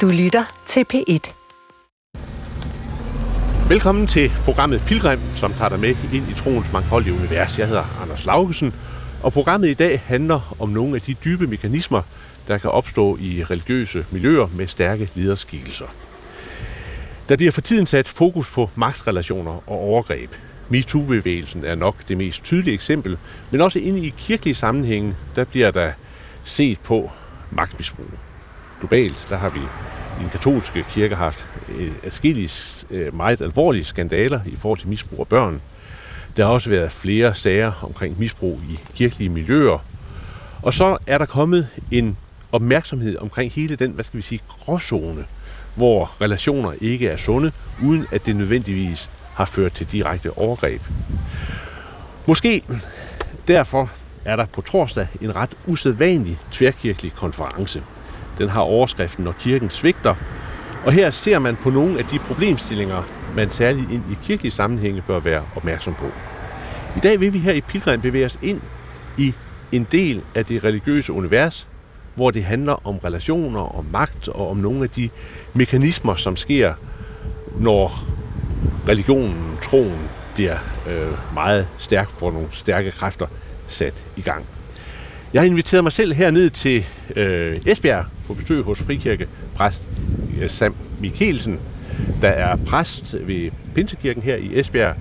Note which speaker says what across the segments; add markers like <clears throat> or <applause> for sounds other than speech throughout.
Speaker 1: Du lytter til P1.
Speaker 2: Velkommen til programmet Pilgrim, som tager dig med ind i troens mangfoldige univers. Jeg hedder Anders Laugesen, og programmet i dag handler om nogle af de dybe mekanismer, der kan opstå i religiøse miljøer med stærke lederskikkelser. Der bliver for tiden sat fokus på magtrelationer og overgreb. MeToo-bevægelsen er nok det mest tydelige eksempel, men også inde i kirkelige sammenhænge, der bliver der set på magtmisbrug. Globalt, der har vi i den katolske kirke haft øh, adskillige øh, meget alvorlige skandaler i forhold til misbrug af børn. Der har også været flere sager omkring misbrug i kirkelige miljøer. Og så er der kommet en opmærksomhed omkring hele den, hvad skal vi sige, gråzone, hvor relationer ikke er sunde, uden at det nødvendigvis har ført til direkte overgreb. Måske derfor er der på torsdag en ret usædvanlig tværkirkelig konference. Den har overskriften, når kirken svigter, og her ser man på nogle af de problemstillinger, man særligt ind i kirkelige sammenhænge bør være opmærksom på. I dag vil vi her i Pilgrim bevæge os ind i en del af det religiøse univers, hvor det handler om relationer, om magt og om nogle af de mekanismer, som sker, når religionen, troen, bliver øh, meget stærk, for nogle stærke kræfter sat i gang. Jeg har inviteret mig selv herned til øh, Esbjerg på besøg hos Frikirke præst øh, Sam Mikkelsen, der er præst ved Pinsekirken her i Esbjerg.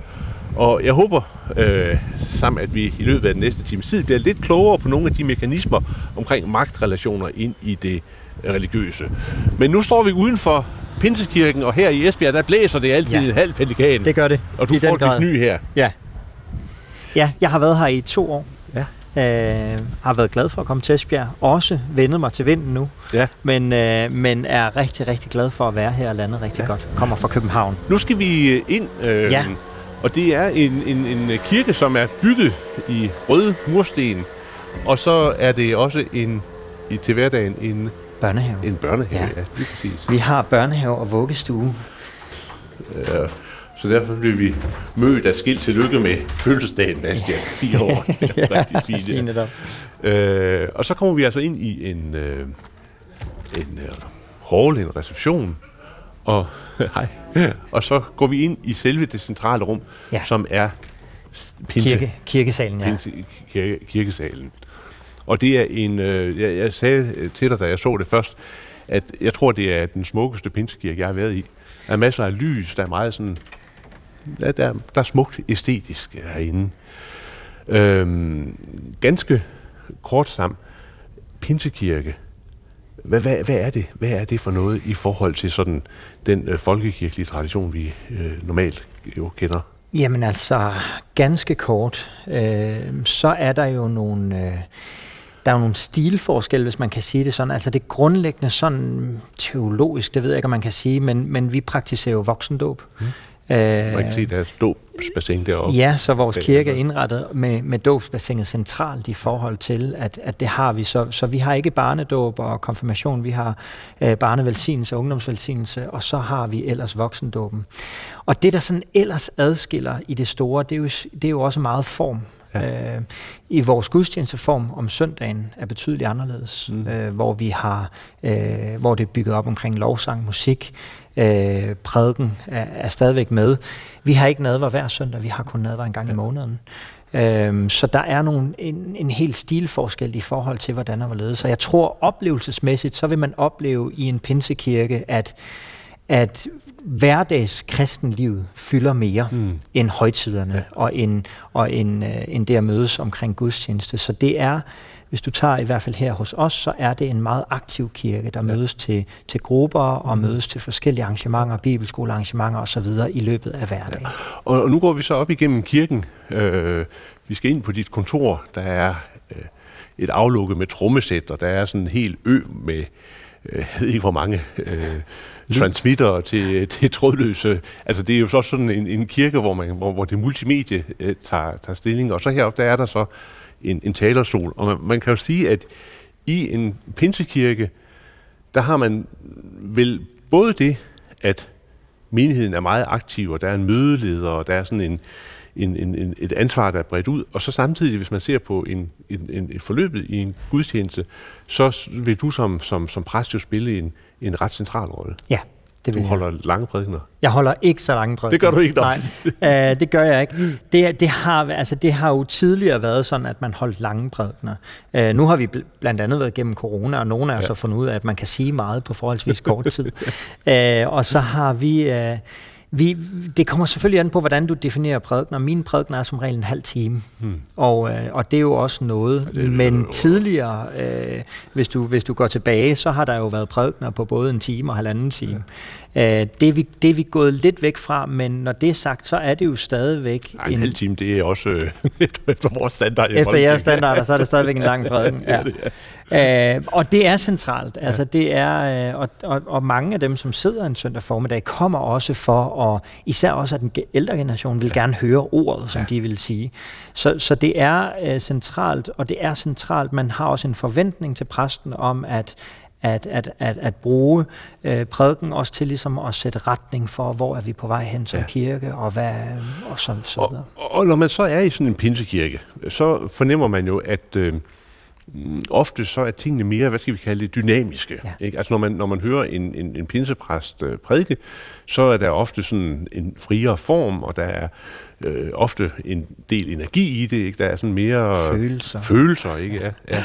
Speaker 2: Og jeg håber øh, sammen, at vi i løbet af den næste time tid bliver lidt klogere på nogle af de mekanismer omkring magtrelationer ind i det religiøse. Men nu står vi uden for Pinsekirken, og her i Esbjerg, der blæser det altid ja. en halv pelikan.
Speaker 3: Det gør det.
Speaker 2: Og du får det ny her.
Speaker 3: Ja. Ja, jeg har været her i to år. Øh, har været glad for at komme til Esbjerg. Også vendet mig til vinden nu. Ja. Men, øh, men er rigtig, rigtig glad for at være her og landet rigtig ja. godt. Kommer fra København.
Speaker 2: Nu skal vi øh, ind. Øh, ja. Og det er en, en, en kirke, som er bygget i røde mursten. Og så er det også en i, til hverdagen en
Speaker 3: børnehave.
Speaker 2: En børnehave, ja. ja lige præcis.
Speaker 3: Vi har børnehave og vuggestue.
Speaker 2: Ja, så derfor bliver vi mødt af skilt til lykke med fødselsdagen, Nastia. <laughs> Fire år. Rigtig fint. Ja. Øh, og så kommer vi altså ind i en, øh, en øh, hall, en reception, og, <laughs> hej, og så går vi ind i selve det centrale rum, ja. som er
Speaker 3: pinse, Kirke, kirkesalen. Ja.
Speaker 2: Pinse, kirke, kirkesalen. Og det er en, øh, jeg, jeg sagde til dig, da jeg så det først, at jeg tror, det er den smukkeste pinsekirke, jeg har været i. Der er masser af lys, der er meget sådan, ja, der, der er smukt æstetisk herinde. Øhm, ganske kort sammen, pinsekirke, hvad, hvad, hvad, er det? hvad er det for noget i forhold til sådan den øh, folkekirkelige tradition, vi øh, normalt jo kender?
Speaker 3: Jamen altså, ganske kort, øh, så er der jo nogle... Øh, der er jo nogle stilforskelle, hvis man kan sige det sådan. Altså det grundlæggende sådan teologisk, det ved jeg ikke, om man kan sige, men, men vi praktiserer jo voksendåb. Mm.
Speaker 2: Øh, man kan sige, der er et dåbsbassin deroppe.
Speaker 3: Ja, så vores kirke er indrettet med, med dåbsbassinet centralt i forhold til, at, at det har vi. Så, så vi har ikke barnedåb og konfirmation, vi har øh, barnevelsignelse og ungdomsvelsignelse, og så har vi ellers voksendåben. Og det, der sådan ellers adskiller i det store, det er jo, det er jo også meget form. Ja. Øh, I vores gudstjenesteform om søndagen er betydeligt anderledes, mm. øh, hvor vi har, øh, hvor det er bygget op omkring lovsang, musik, øh, prædiken er, er stadigvæk med. Vi har ikke nadver hver søndag, vi har kun nadver en gang ja. i måneden. Øhm, så der er nogle, en, en helt stilforskel i forhold til, hvordan der var ledet. Så jeg tror oplevelsesmæssigt, så vil man opleve i en pinsekirke, at, at hverdags kristenlivet fylder mere mm. end højtiderne ja. og, end, og end, øh, end det at mødes omkring gudstjeneste. Så det er, hvis du tager i hvert fald her hos os, så er det en meget aktiv kirke, der ja. mødes til, til grupper og mm. mødes til forskellige arrangementer, bibelskolearrangementer osv. i løbet af hverdagen. Ja.
Speaker 2: Og, og nu går vi så op igennem kirken. Øh, vi skal ind på dit kontor. Der er øh, et aflukke med trommesæt, og der er sådan en hel ø med øh, jeg ved ikke hvor mange øh, transmitter til, til trådløse. Altså det er jo så sådan en, en kirke, hvor, man, hvor, hvor det multimedie øh, tager, tager stilling. Og så heroppe, der er der så en, en talerstol. Og man, man kan jo sige, at i en pinsekirke, der har man vel både det, at menigheden er meget aktiv, og der er en mødeleder, og der er sådan en, en, en, en, et ansvar, der er bredt ud. Og så samtidig, hvis man ser på en, en, en, et forløbet i en gudstjeneste, så vil du som, som, som præst jo spille en, en ret central rolle.
Speaker 3: Ja, det
Speaker 2: du holder lange prædikener.
Speaker 3: Jeg holder ikke så lange prædikener.
Speaker 2: Det gør du ikke,
Speaker 3: Nej, øh, det gør jeg ikke. Det, det, har, altså, det har jo tidligere været sådan, at man holdt lange prædikener. Øh, nu har vi bl- blandt andet været gennem corona, og nogle af os ja. har fundet ud af, at man kan sige meget på forholdsvis kort tid. øh, og så har vi... Øh, vi, det kommer selvfølgelig an på, hvordan du definerer prædikener. Mine prædikener er som regel en halv time, hmm. og, øh, og det er jo også noget. Det, Men jo. tidligere, øh, hvis, du, hvis du går tilbage, så har der jo været prædikener på både en time og halvanden time. Ja. Øh, det, er vi, det er vi gået lidt væk fra, men når det er sagt, så er det jo stadigvæk...
Speaker 2: Ej, en, en halv time, det er også øh, <laughs> efter vores standard.
Speaker 3: Efter jeres standarder, så er det stadigvæk en lang <laughs> prædiken. Ja. Øh, og det er centralt. Ja. Altså, det er, øh, og, og, og mange af dem, som sidder en søndag formiddag, kommer også for, og især også at den ældre generation vil ja. gerne høre ordet, som ja. de vil sige. Så, så det er øh, centralt, og det er centralt. Man har også en forventning til præsten om, at at, at, at, at bruge øh, prædiken også til ligesom at sætte retning for, hvor er vi på vej hen som ja. kirke, og hvad og så, så videre.
Speaker 2: Og, og når man så er i sådan en pinsekirke, så fornemmer man jo, at øh, ofte så er tingene mere, hvad skal vi kalde det, dynamiske. Ja. Ikke? Altså når man, når man hører en, en, en pinsepræst øh, prædike, så er der ofte sådan en friere form, og der er øh, ofte en del energi i det. Ikke? Der er sådan mere
Speaker 3: følelser.
Speaker 2: Følelser, ikke? Ja, ja.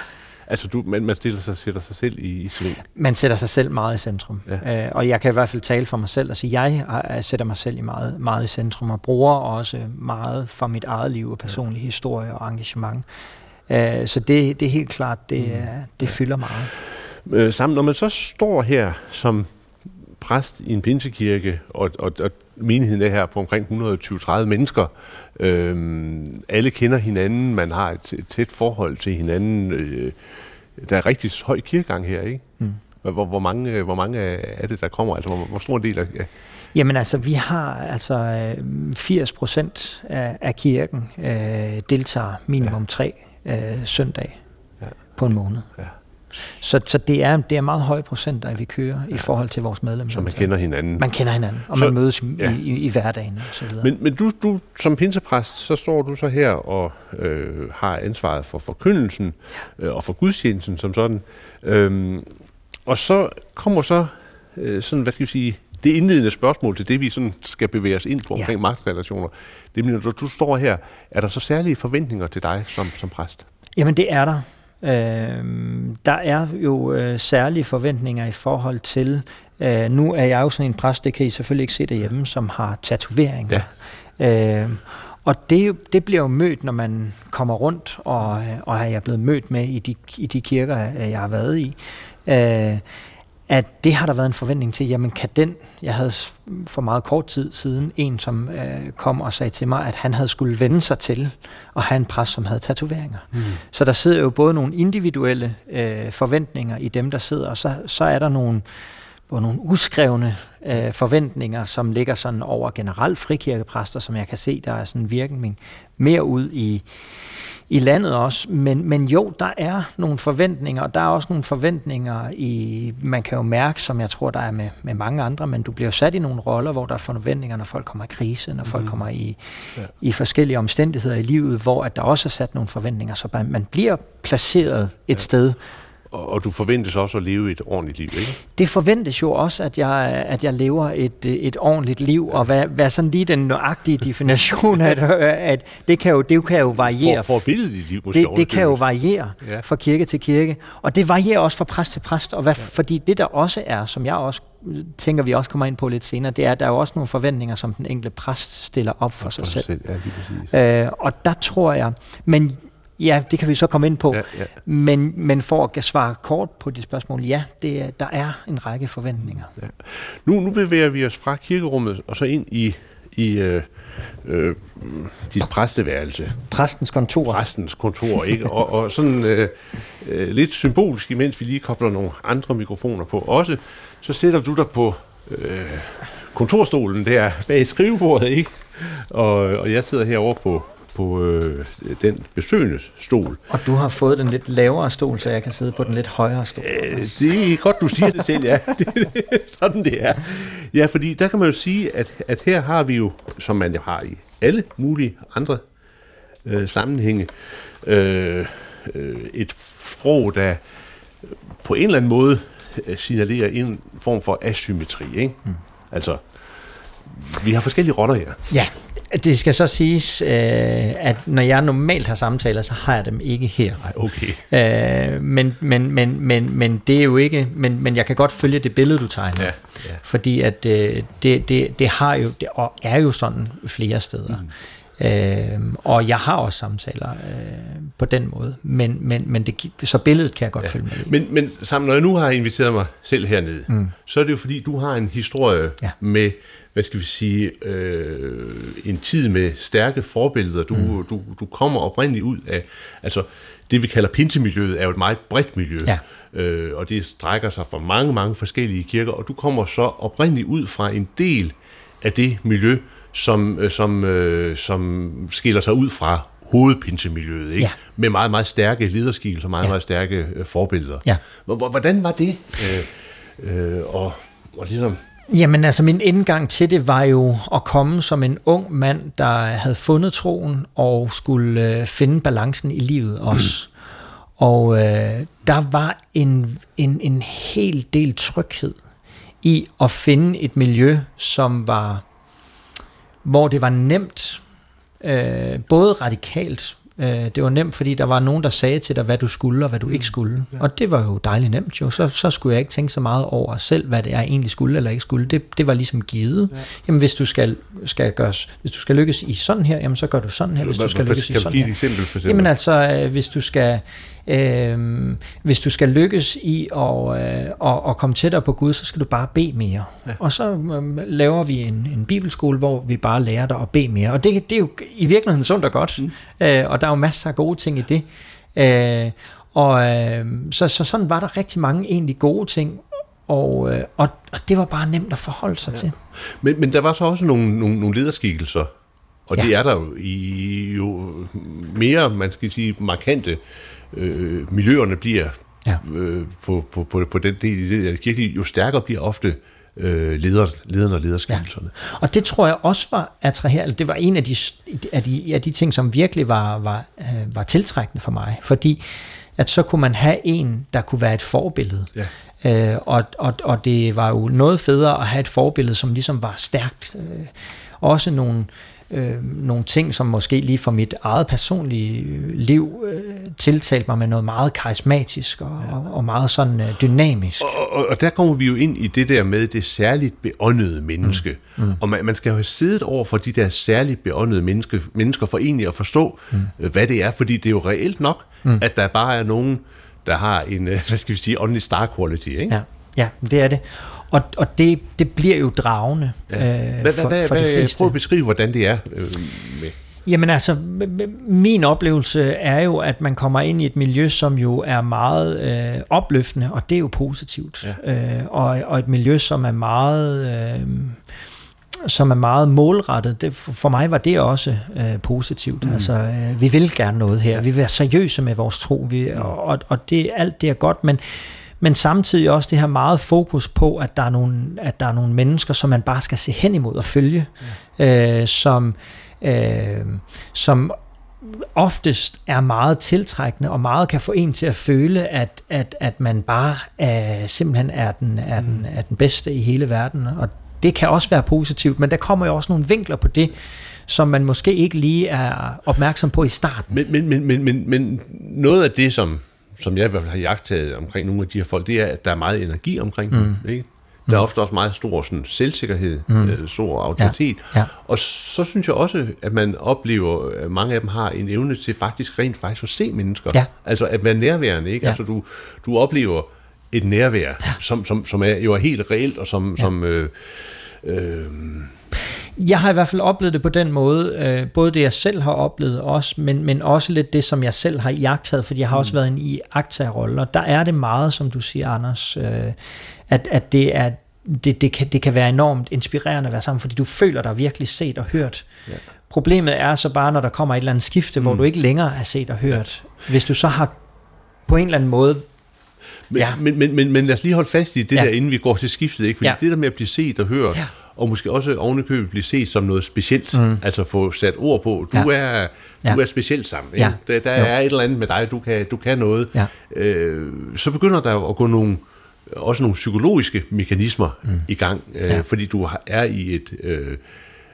Speaker 2: Altså, du, man, man stiller sig, sætter sig selv i, i sving.
Speaker 3: Man sætter sig selv meget i centrum. Ja. Øh, og jeg kan i hvert fald tale for mig selv og sige, jeg, jeg sætter mig selv i meget, meget i centrum og bruger også meget for mit eget liv og personlige ja. historie og engagement. Øh, så det, det er helt klart, det, mm. det fylder meget.
Speaker 2: Øh, sammen, når man så står her som præst i en pinsekirke, og, og, og menigheden er her på omkring 120-30 mennesker. Øhm, alle kender hinanden, man har et, et tæt forhold til hinanden. Øh, der er rigtig høj kirkegang her, ikke? Mm. Hvor, hvor, mange, hvor mange er det, der kommer? Altså, hvor, hvor stor en del af...
Speaker 3: Jamen altså, vi har altså 80 procent af, af kirken øh, deltager minimum ja. tre øh, søndag ja. på en måned. Ja. Så, så det, er, det er meget høje procenter, at vi kører ja. i forhold til vores medlemmer.
Speaker 2: Så man kender hinanden.
Speaker 3: Man kender hinanden, og så, man mødes ja. i, i, i hverdagen og så videre.
Speaker 2: Men, men du, du som pinsepræst, så står du så her og øh, har ansvaret for forkyndelsen øh, og for gudstjenesten som sådan. Øhm, og så kommer så øh, sådan, hvad skal vi sige, det indledende spørgsmål til det, vi sådan skal bevæge os ind på omkring ja. magtrelationer. Det er, når du, du står her, er der så særlige forventninger til dig som, som præst?
Speaker 3: Jamen det er der. Øh, der er jo øh, særlige forventninger i forhold til, øh, nu er jeg jo sådan en præst, det kan I selvfølgelig ikke se derhjemme, som har tatoveringer. Ja. Øh, og det, det bliver jo mødt, når man kommer rundt, og, og er jeg blevet mødt med i de, i de kirker, jeg har været i. Øh, at det har der været en forventning til, jamen kan den, jeg havde for meget kort tid siden en, som øh, kom og sagde til mig, at han havde skulle vende sig til at have en præst, som havde tatoveringer. Mm. Så der sidder jo både nogle individuelle øh, forventninger i dem, der sidder, og så, så er der nogle, både nogle uskrevne øh, forventninger, som ligger sådan over generelt frikirkepræster, som jeg kan se, der er sådan en virkning mere ud i i landet også. Men, men jo, der er nogle forventninger, og der er også nogle forventninger i, man kan jo mærke, som jeg tror, der er med, med mange andre, men du bliver sat i nogle roller, hvor der er forventninger, når folk kommer i krise, når folk mm. kommer i, ja. i forskellige omstændigheder i livet, hvor at der også er sat nogle forventninger, så man, man bliver placeret et ja. sted,
Speaker 2: og, og du forventes også at leve et ordentligt liv, ikke?
Speaker 3: Det forventes jo også, at jeg, at jeg lever et, et ordentligt liv, og hvad, hvad sådan lige den nøjagtige definition af det, <laughs> at det kan jo, det kan jo variere.
Speaker 2: For, for liv måske
Speaker 3: det, det kan jo variere ja. fra kirke til kirke, og det varierer også fra præst til præst, og hvad, ja. fordi det der også er, som jeg også tænker, vi også kommer ind på lidt senere, det er, at der er jo også nogle forventninger, som den enkelte præst stiller op for, for sig selv. selv. Ja, øh, og der tror jeg, men Ja, det kan vi så komme ind på. Ja, ja. Men, men for at svare kort på de spørgsmål, ja, det er, der er en række forventninger. Ja.
Speaker 2: Nu, nu bevæger vi os fra kirkerummet og så ind i, i øh, øh, dit præsteværelse.
Speaker 3: Præstens kontor.
Speaker 2: Præstens kontor, ikke? og, og sådan øh, øh, lidt symbolisk, imens vi lige kobler nogle andre mikrofoner på også, så sætter du dig på øh, kontorstolen der bag skrivebordet, ikke? Og, og jeg sidder herovre på på øh, den besøgende stol.
Speaker 3: Og du har fået den lidt lavere stol, så jeg kan sidde på den lidt højere stol.
Speaker 2: Øh, det er godt, du siger det selv, ja. <laughs> det, sådan det er. Ja, fordi der kan man jo sige, at, at her har vi jo, som man jo har i alle mulige andre øh, sammenhænge. Øh, øh, et sprog, der på en eller anden måde øh, signalerer en form for asymmetri. Ikke? Mm. Altså, vi har forskellige roller her.
Speaker 3: Ja, det skal så siges, øh, at når jeg normalt har samtaler, så har jeg dem ikke her.
Speaker 2: Nej, okay.
Speaker 3: Øh, men, men, men, men, men det er jo ikke, men, men jeg kan godt følge det billede, du tegner.
Speaker 2: Ja, ja.
Speaker 3: Fordi at øh, det, det, det har jo, det og er jo sådan flere steder. Mm. Øh, og jeg har også samtaler øh, på den måde, men, men, men det, så billedet kan jeg godt ja. følge med i.
Speaker 2: Men, men sammen, når jeg nu har inviteret mig selv hernede, mm. så er det jo fordi, du har en historie ja. med, hvad skal vi sige, øh, en tid med stærke forbilleder. Du, mm. du, du kommer oprindeligt ud af, altså det vi kalder pinsemiljøet er jo et meget bredt miljø,
Speaker 3: ja.
Speaker 2: øh, og det strækker sig fra mange, mange forskellige kirker, og du kommer så oprindeligt ud fra en del af det miljø, som, øh, som, øh, som skiller sig ud fra hovedpinsemiljøet, ikke?
Speaker 3: Ja.
Speaker 2: med meget, meget stærke lederskikkelser, meget, ja. meget stærke øh, forbilleder.
Speaker 3: Ja.
Speaker 2: Hvordan var det? Øh, øh, og, og ligesom...
Speaker 3: Jamen altså, min indgang til det var jo at komme som en ung mand, der havde fundet troen og skulle øh, finde balancen i livet også. Mm. Og øh, der var en, en, en hel del tryghed i at finde et miljø, som var hvor det var nemt, øh, både radikalt, det var nemt, fordi der var nogen, der sagde til dig, hvad du skulle og hvad du mm. ikke skulle. Ja. Og det var jo dejligt nemt jo. Så, så skulle jeg ikke tænke så meget over selv, hvad det er, jeg egentlig skulle eller ikke skulle. Det, det var ligesom givet. Ja. Jamen hvis du skal, skal gøres, hvis du skal lykkes i sådan her, jamen så gør du sådan her. Hvis du skal lykkes i sådan her. Jamen altså, øh, hvis du skal Øh, hvis du skal lykkes i at, øh, at, at komme tættere på Gud, så skal du bare bede mere. Ja. Og så øh, laver vi en, en bibelskole, hvor vi bare lærer dig at bede mere. Og det, det er jo i virkeligheden sundt og godt. Mm. Øh, og der er jo masser af gode ting i det. Øh, og øh, så, så sådan var der rigtig mange egentlig gode ting, og, øh, og, og det var bare nemt at forholde sig ja. til.
Speaker 2: Men, men der var så også nogle, nogle, nogle lederskikkelser, og ja. det er der jo i jo mere, man skal sige, markante øh, miljøerne bliver ja. øh, på, på, på, på den del af kirke, jo stærkere bliver ofte øh, leder, lederne og lederskabelserne.
Speaker 3: Ja. Og det tror jeg også var attraherende. Det var en af de, af de, af de ting, som virkelig var, var, øh, var tiltrækkende for mig. Fordi at så kunne man have en, der kunne være et forbillede. Ja. Øh, og, og, og det var jo noget federe at have et forbillede, som ligesom var stærkt. Øh, også nogle øh, nogle ting, som måske lige for mit eget personlige øh, liv øh, tiltalte mig med noget meget karismatisk og, ja. og, og meget sådan øh, dynamisk.
Speaker 2: Og, og, og der kommer vi jo ind i det der med det særligt beåndede menneske. Mm. Mm. Og man, man skal jo have siddet over for de der særligt beåndede menneske, mennesker for egentlig at forstå, mm. øh, hvad det er. Fordi det er jo reelt nok, mm. at der bare er nogen, der har en, øh, hvad skal vi sige, åndelig star quality. Ikke?
Speaker 3: Ja. Ja, det er det. Og, og det, det bliver jo dragende
Speaker 2: ja. øh, for, hvad, for hvad, de fleste. Prøv at beskrive, hvordan det er øh, med...
Speaker 3: Jamen altså, min oplevelse er jo, at man kommer ind i et miljø, som jo er meget øh, opløftende, og det er jo positivt. Ja. Øh, og, og et miljø, som er meget... Øh, som er meget målrettet. Det, for mig var det også øh, positivt. Mm. Altså, øh, vi vil gerne noget her. Ja. Vi vil være seriøse med vores tro. Vi, mm. og, og det, alt det er godt, men men samtidig også det her meget fokus på, at der er nogle, at der er nogle mennesker, som man bare skal se hen imod og følge, ja. øh, som, øh, som oftest er meget tiltrækkende og meget kan få en til at føle, at, at, at man bare er, simpelthen er den, er, den, mm. er den bedste i hele verden. Og det kan også være positivt, men der kommer jo også nogle vinkler på det, som man måske ikke lige er opmærksom på i starten.
Speaker 2: Men, men, men, men, men, men noget af det, som som jeg i hvert fald har jagtet omkring nogle af de her folk, det er, at der er meget energi omkring mm. dem. Ikke? Der er mm. ofte også meget stor sådan, selvsikkerhed, mm. øh, stor autoritet. Ja. Ja. Og så synes jeg også, at man oplever, at mange af dem har en evne til faktisk rent faktisk at se mennesker. Ja. Altså at være nærværende. Ikke? Ja. Altså du, du oplever et nærvær, ja. som, som, som er, jo er helt reelt, og som, ja. som øh, øh,
Speaker 3: jeg har i hvert fald oplevet det på den måde, øh, både det jeg selv har oplevet også, men, men også lidt det, som jeg selv har iagtaget, fordi jeg har også mm. været i aktarolle, og der er det meget, som du siger, Anders, øh, at, at det er det, det, kan, det kan være enormt inspirerende at være sammen, fordi du føler dig virkelig set og hørt. Ja. Problemet er så bare, når der kommer et eller andet skifte, mm. hvor du ikke længere er set og hørt. Ja. Hvis du så har på en eller anden måde
Speaker 2: men, ja. men, men, men, men lad os lige holde fast i det ja. der, inden vi går til skiftet, ikke? fordi ja. det der med at blive set og hørt, ja og måske også ovenikøbet blive set som noget specielt, mm. altså få sat ord på, du, ja. er, du ja. er specielt sammen, ja. der, der er et eller andet med dig, du kan, du kan noget, ja. øh, så begynder der at gå nogle, også nogle psykologiske mekanismer mm. i gang, øh, ja. fordi du er i et øh,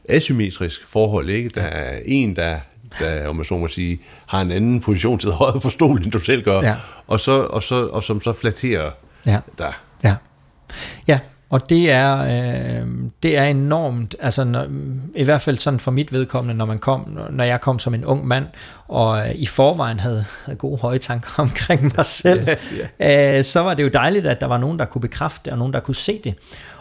Speaker 2: asymmetrisk forhold, ikke? Der er en, der der, om man så må sige, har en anden position til <laughs> højre på stolen, end du selv gør, ja. og, så, og, så, og som så flatterer ja. dig.
Speaker 3: Ja. ja, og det er, øh, det er enormt, altså når, i hvert fald sådan for mit vedkommende, når man kom, når jeg kom som en ung mand, og øh, i forvejen havde, havde gode høje tanker <laughs> omkring mig selv, ja, ja. Øh, så var det jo dejligt, at der var nogen, der kunne bekræfte det, og nogen, der kunne se det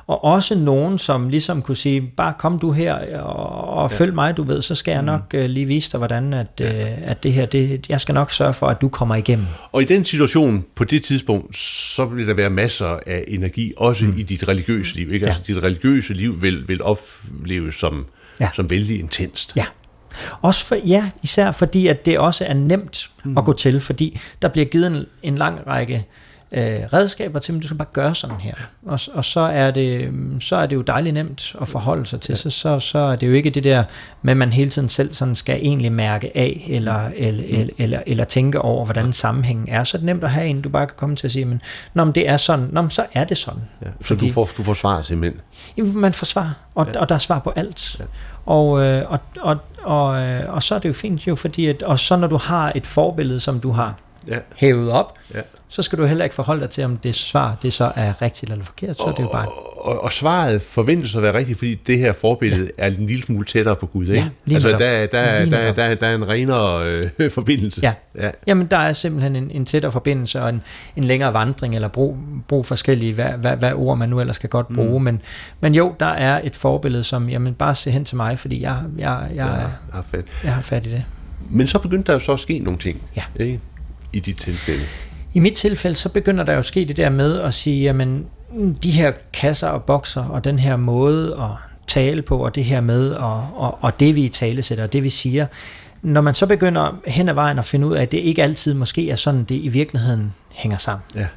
Speaker 3: og også nogen, som ligesom kunne sige, bare kom du her og, og ja. følg mig, du ved, så skal jeg mm. nok uh, lige vise dig, hvordan at, ja. uh, at det her, det, jeg skal nok sørge for, at du kommer igennem.
Speaker 2: Og i den situation, på det tidspunkt, så vil der være masser af energi, også mm. i dit religiøse liv. Ikke? Ja. Altså dit religiøse liv vil, vil opleves som, ja. som vældig intenst.
Speaker 3: Ja. Også for, ja, især fordi, at det også er nemt mm. at gå til, fordi der bliver givet en, en lang række øh, redskaber til, men du skal bare gøre sådan her. Og, og så, er det, så er det jo dejligt nemt at forholde sig til, ja. så, så, så er det jo ikke det der med, at man hele tiden selv sådan skal egentlig mærke af, eller, eller, eller, eller, eller tænke over, hvordan sammenhængen er. Så er det nemt at have en, du bare kan komme til at sige, men, Nå, men det er sådan, Nå, men så er det sådan. Ja,
Speaker 2: så Fordi, du, får, du får svar simpelthen?
Speaker 3: Man får svar, og, ja. og der er svar på alt. Ja. Og, øh, og, og, og, øh, og så er det jo fint jo, fordi at, og så når du har et forbillede, som du har ja. hævet op, ja så skal du heller ikke forholde dig til, om det svar det så er rigtigt eller forkert. Så og, er det jo bare...
Speaker 2: og, og svaret forventes at være rigtigt, fordi det her forbillede ja. er en lille smule tættere på Gud. Ikke? Ja, lige altså, der, der, der, der, der, der er en renere øh, <laughs> forbindelse.
Speaker 3: Ja. ja, jamen der er simpelthen en, en tættere forbindelse og en, en længere vandring, eller brug, brug forskellige, hvad, hvad, hvad ord man nu ellers skal godt bruge. Mm. Men, men jo, der er et forbillede, som, jamen bare se hen til mig, fordi jeg, jeg, jeg, jeg, har, fat. jeg har fat i det.
Speaker 2: Men så begyndte der jo så at ske nogle ting ja. ikke? I dit tilfælde.
Speaker 3: I mit tilfælde, så begynder der jo at ske det der med at sige, jamen, de her kasser og bokser, og den her måde at tale på, og det her med, og, og, og det vi tale sætter, og det vi siger, når man så begynder hen ad vejen at finde ud af, at det ikke altid måske er sådan, det i virkeligheden hænger sammen. Ja.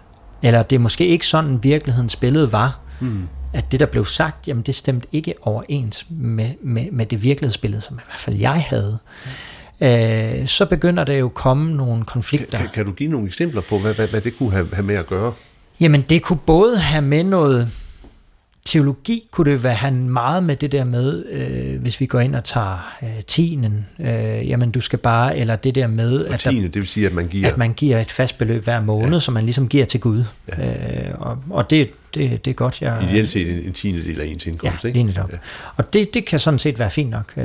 Speaker 3: Eller det er måske ikke sådan, virkelighedens billede var, mm. at det, der blev sagt, jamen det stemte ikke overens med, med, med det virkelighedsbillede, som i hvert fald jeg havde. Mm øh, så begynder der jo komme nogle konflikter.
Speaker 2: Kan, kan du give nogle eksempler på, hvad, hvad, hvad det kunne have, have med at gøre?
Speaker 3: Jamen, det kunne både have med noget teologi, kunne det være have meget med det der med, øh, hvis vi går ind og tager øh, tienden, øh, jamen du skal bare, eller det der med,
Speaker 2: at, tiende, der, det vil sige, at man giver...
Speaker 3: at man giver et fast beløb hver måned, ja. som man ligesom giver til Gud. Ja. Øh, og, og det, det, det er godt. Jeg,
Speaker 2: Ideelt set en, en tiende del af ens indkomst,
Speaker 3: ja, ikke? Ja. Og det, det kan sådan set være fint nok. Øh,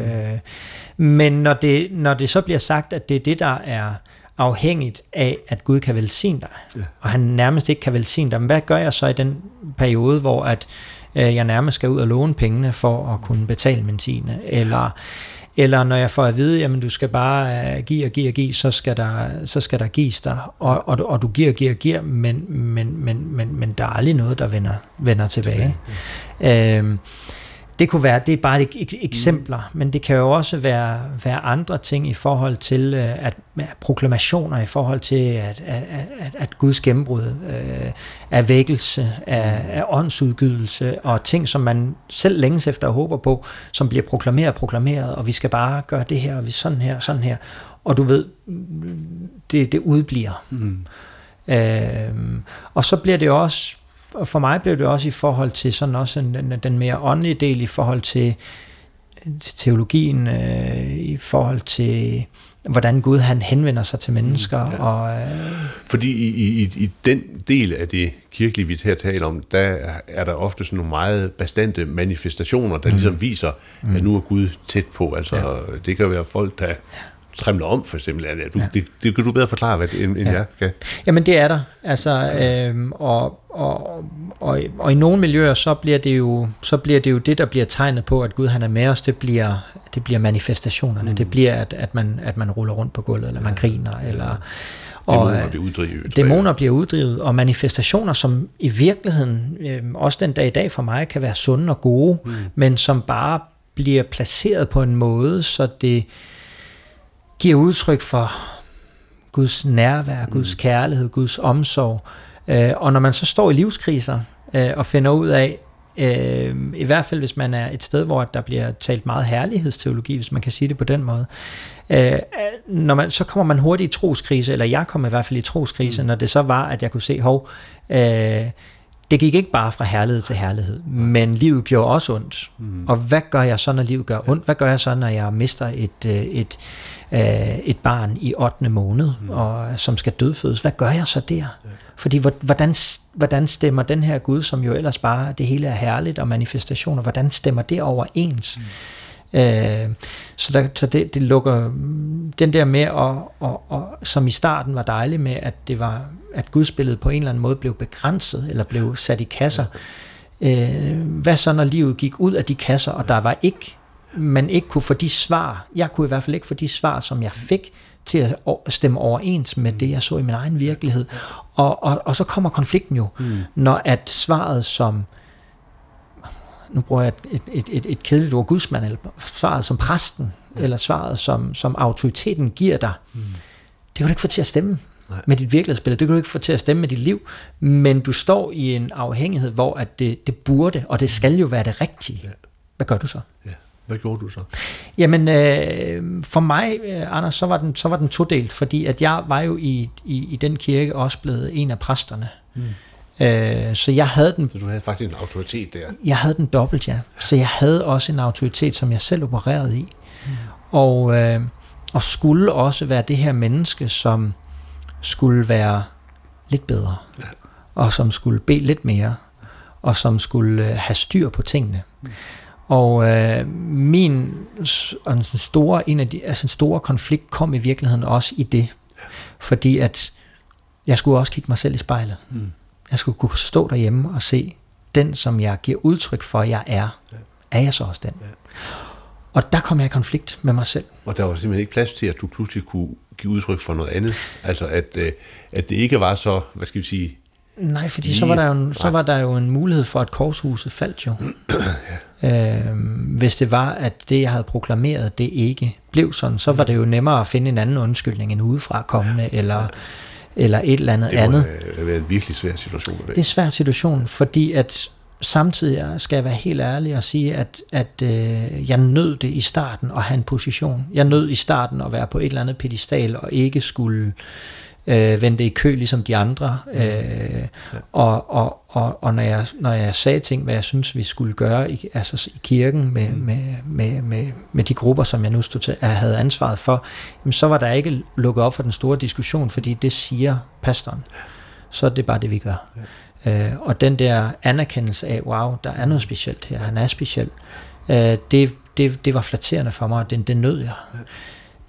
Speaker 3: men når det, når det så bliver sagt, at det er det, der er afhængigt af, at Gud kan velsigne dig, ja. og han nærmest ikke kan velsigne dig, men hvad gør jeg så i den periode, hvor at øh, jeg nærmest skal ud og låne pengene for at kunne betale min tiende, eller eller når jeg får at vide, jamen du skal bare uh, give og give og give, så skal der, så skal der gives dig, og, og, og du giver og giver og giver, men, men, men, men, men der er aldrig noget, der vender, vender tilbage. tilbage ja. øhm, det kunne være, det er bare ek- eksempler, mm. men det kan jo også være, være andre ting i forhold til øh, at, at proklamationer, i forhold til at, at, at, at Guds gennembrud øh, er vækkelse, af, af åndsudgydelse og ting, som man selv længes efter og håber på, som bliver proklameret og proklameret, og vi skal bare gøre det her, og vi sådan her, sådan her. Og du ved, det, det udbliver. Mm. Øh, og så bliver det også og for mig blev det også i forhold til sådan også den, den mere åndelige del i forhold til, til teologien, øh, i forhold til hvordan Gud han henvender sig til mennesker. Mm, ja. og, øh,
Speaker 2: Fordi i, i, i den del af det kirkelige, vi her taler om, der er der ofte sådan nogle meget bastante manifestationer, der mm. ligesom viser, mm. at nu er Gud tæt på. Altså, ja. Det kan være folk, der trimler om, for eksempel. Det, du, ja. det, det kan du bedre forklare, hvad det, end, ja. jeg kan.
Speaker 3: Jamen, det er der. Altså, øhm, og, og, og, og, i nogle miljøer, så bliver, det jo, så bliver det jo det, der bliver tegnet på, at Gud han er med os, det bliver, det bliver manifestationerne. Mm. Det bliver, at, at, man, at man ruller rundt på gulvet, eller man griner, eller...
Speaker 2: Og dæmoner bliver uddrivet.
Speaker 3: Dæmoner bliver uddrivet, og manifestationer, som i virkeligheden, øh, også den dag i dag for mig, kan være sunde og gode, mm. men som bare bliver placeret på en måde, så det giver udtryk for Guds nærvær, Guds mm. kærlighed, Guds omsorg. Øh, og når man så står i livskriser øh, og finder ud af, Øh, I hvert fald, hvis man er et sted, hvor der bliver talt meget herlighedsteologi, hvis man kan sige det på den måde. Øh, når man, så kommer man hurtigt i troskrise, eller jeg kom i hvert fald i troskrise, mm. når det så var, at jeg kunne se, hov, øh, det gik ikke bare fra herlighed til herlighed, men livet gjorde også ondt. Mm. Og hvad gør jeg så, når livet gør ondt? Hvad gør jeg så, når jeg mister et, øh, et, øh, et barn i 8. måned, mm. og som skal dødfødes? Hvad gør jeg så der? Fordi hvordan, hvordan stemmer den her Gud, som jo ellers bare, det hele er herligt og manifestationer, hvordan stemmer det overens? Mm. Øh, så der, så det, det lukker den der med, og, og, og, som i starten var dejligt med, at det var at gudsbilledet på en eller anden måde blev begrænset, eller blev sat i kasser. Øh, hvad så, når livet gik ud af de kasser, og der var ikke, man ikke kunne få de svar, jeg kunne i hvert fald ikke få de svar, som jeg fik, til at stemme overens med det, jeg så i min egen virkelighed. Og, og, og så kommer konflikten jo, mm. når at svaret som, nu bruger jeg et, et, et, et kedeligt ord, gudsmand, eller svaret som præsten, ja. eller svaret som, som autoriteten giver dig, mm. det kan du ikke få til at stemme Nej. med dit virkelighedsbillede. Det kan du ikke få til at stemme med dit liv, men du står i en afhængighed, hvor at det, det burde, og det skal jo være det rigtige. Ja. Hvad gør du så? Ja.
Speaker 2: Hvad gjorde du så?
Speaker 3: Jamen, øh, for mig, øh, Anders, så var, den, så var den todelt, fordi at jeg var jo i, i, i den kirke også blevet en af præsterne. Mm. Øh, så jeg havde den...
Speaker 2: Så du havde faktisk en autoritet der?
Speaker 3: Jeg havde den dobbelt, ja. Så jeg havde også en autoritet, som jeg selv opererede i. Mm. Og, øh, og skulle også være det her menneske, som skulle være lidt bedre, ja. og som skulle bede lidt mere, og som skulle øh, have styr på tingene. Mm. Og øh, min en store, en af de, altså store konflikt kom i virkeligheden også i det, fordi at jeg skulle også kigge mig selv i spejlet. Mm. Jeg skulle kunne stå derhjemme og se, den som jeg giver udtryk for, jeg er, ja. er jeg så også den? Ja. Og der kom jeg i konflikt med mig selv.
Speaker 2: Og der var simpelthen ikke plads til, at du pludselig kunne give udtryk for noget andet? Altså at, øh, at det ikke var så, hvad skal vi sige...
Speaker 3: Nej, fordi så var, der jo en, så var der jo en mulighed for, at korshuset faldt jo. <clears throat> ja. Øh, hvis det var, at det, jeg havde proklameret, det ikke blev sådan, så var det jo nemmere at finde en anden undskyldning end udefra kommende, eller... Ja eller et eller andet
Speaker 2: det
Speaker 3: andet.
Speaker 2: Det være en virkelig svær situation.
Speaker 3: Det er en svær situation, fordi at samtidig skal jeg være helt ærlig og sige, at, at øh, jeg nød det i starten at have en position. Jeg nød i starten at være på et eller andet pedestal og ikke skulle øh, vente i kø ligesom de andre. Mm. Øh, ja. og, og, og, og når, jeg, når jeg sagde ting, hvad jeg synes, vi skulle gøre i, altså i kirken med, mm. med, med, med, med de grupper, som jeg nu stod til, jeg havde ansvaret for, jamen, så var der ikke lukket op for den store diskussion, fordi det siger pastoren. Så er det bare det, vi gør. Ja. Øh, og den der anerkendelse af, wow, der er noget specielt her, han er speciel, øh, det, det, det var flatterende for mig, og det, det nød jeg. Ja.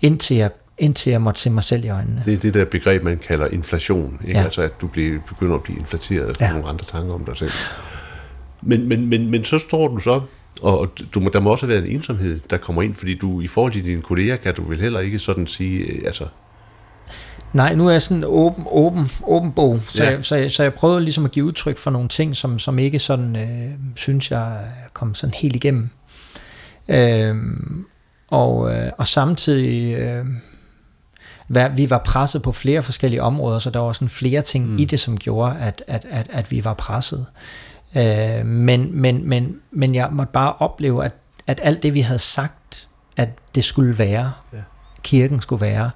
Speaker 3: Indtil jeg indtil jeg måtte se mig selv i øjnene.
Speaker 2: Det er det der begreb, man kalder inflation. Ikke? Ja. Altså at du bliver, begynder at blive inflateret ja. nogle andre tanker om dig selv. Men, men, men, men så står du så, og du må, der må også være en ensomhed, der kommer ind, fordi du i forhold til dine kolleger, kan du vel heller ikke sådan sige, øh, altså...
Speaker 3: Nej, nu er jeg sådan åben, åben, åben bog, så, ja. jeg, så, jeg, så jeg prøvede ligesom at give udtryk for nogle ting, som, som ikke sådan, øh, synes jeg, kom sådan helt igennem. Øh, og, øh, og samtidig... Øh, vi var presset på flere forskellige områder, så der var sådan flere ting mm. i det, som gjorde, at, at, at, at vi var presset. Øh, men, men, men, men jeg måtte bare opleve, at, at alt det, vi havde sagt, at det skulle være, ja. kirken skulle være,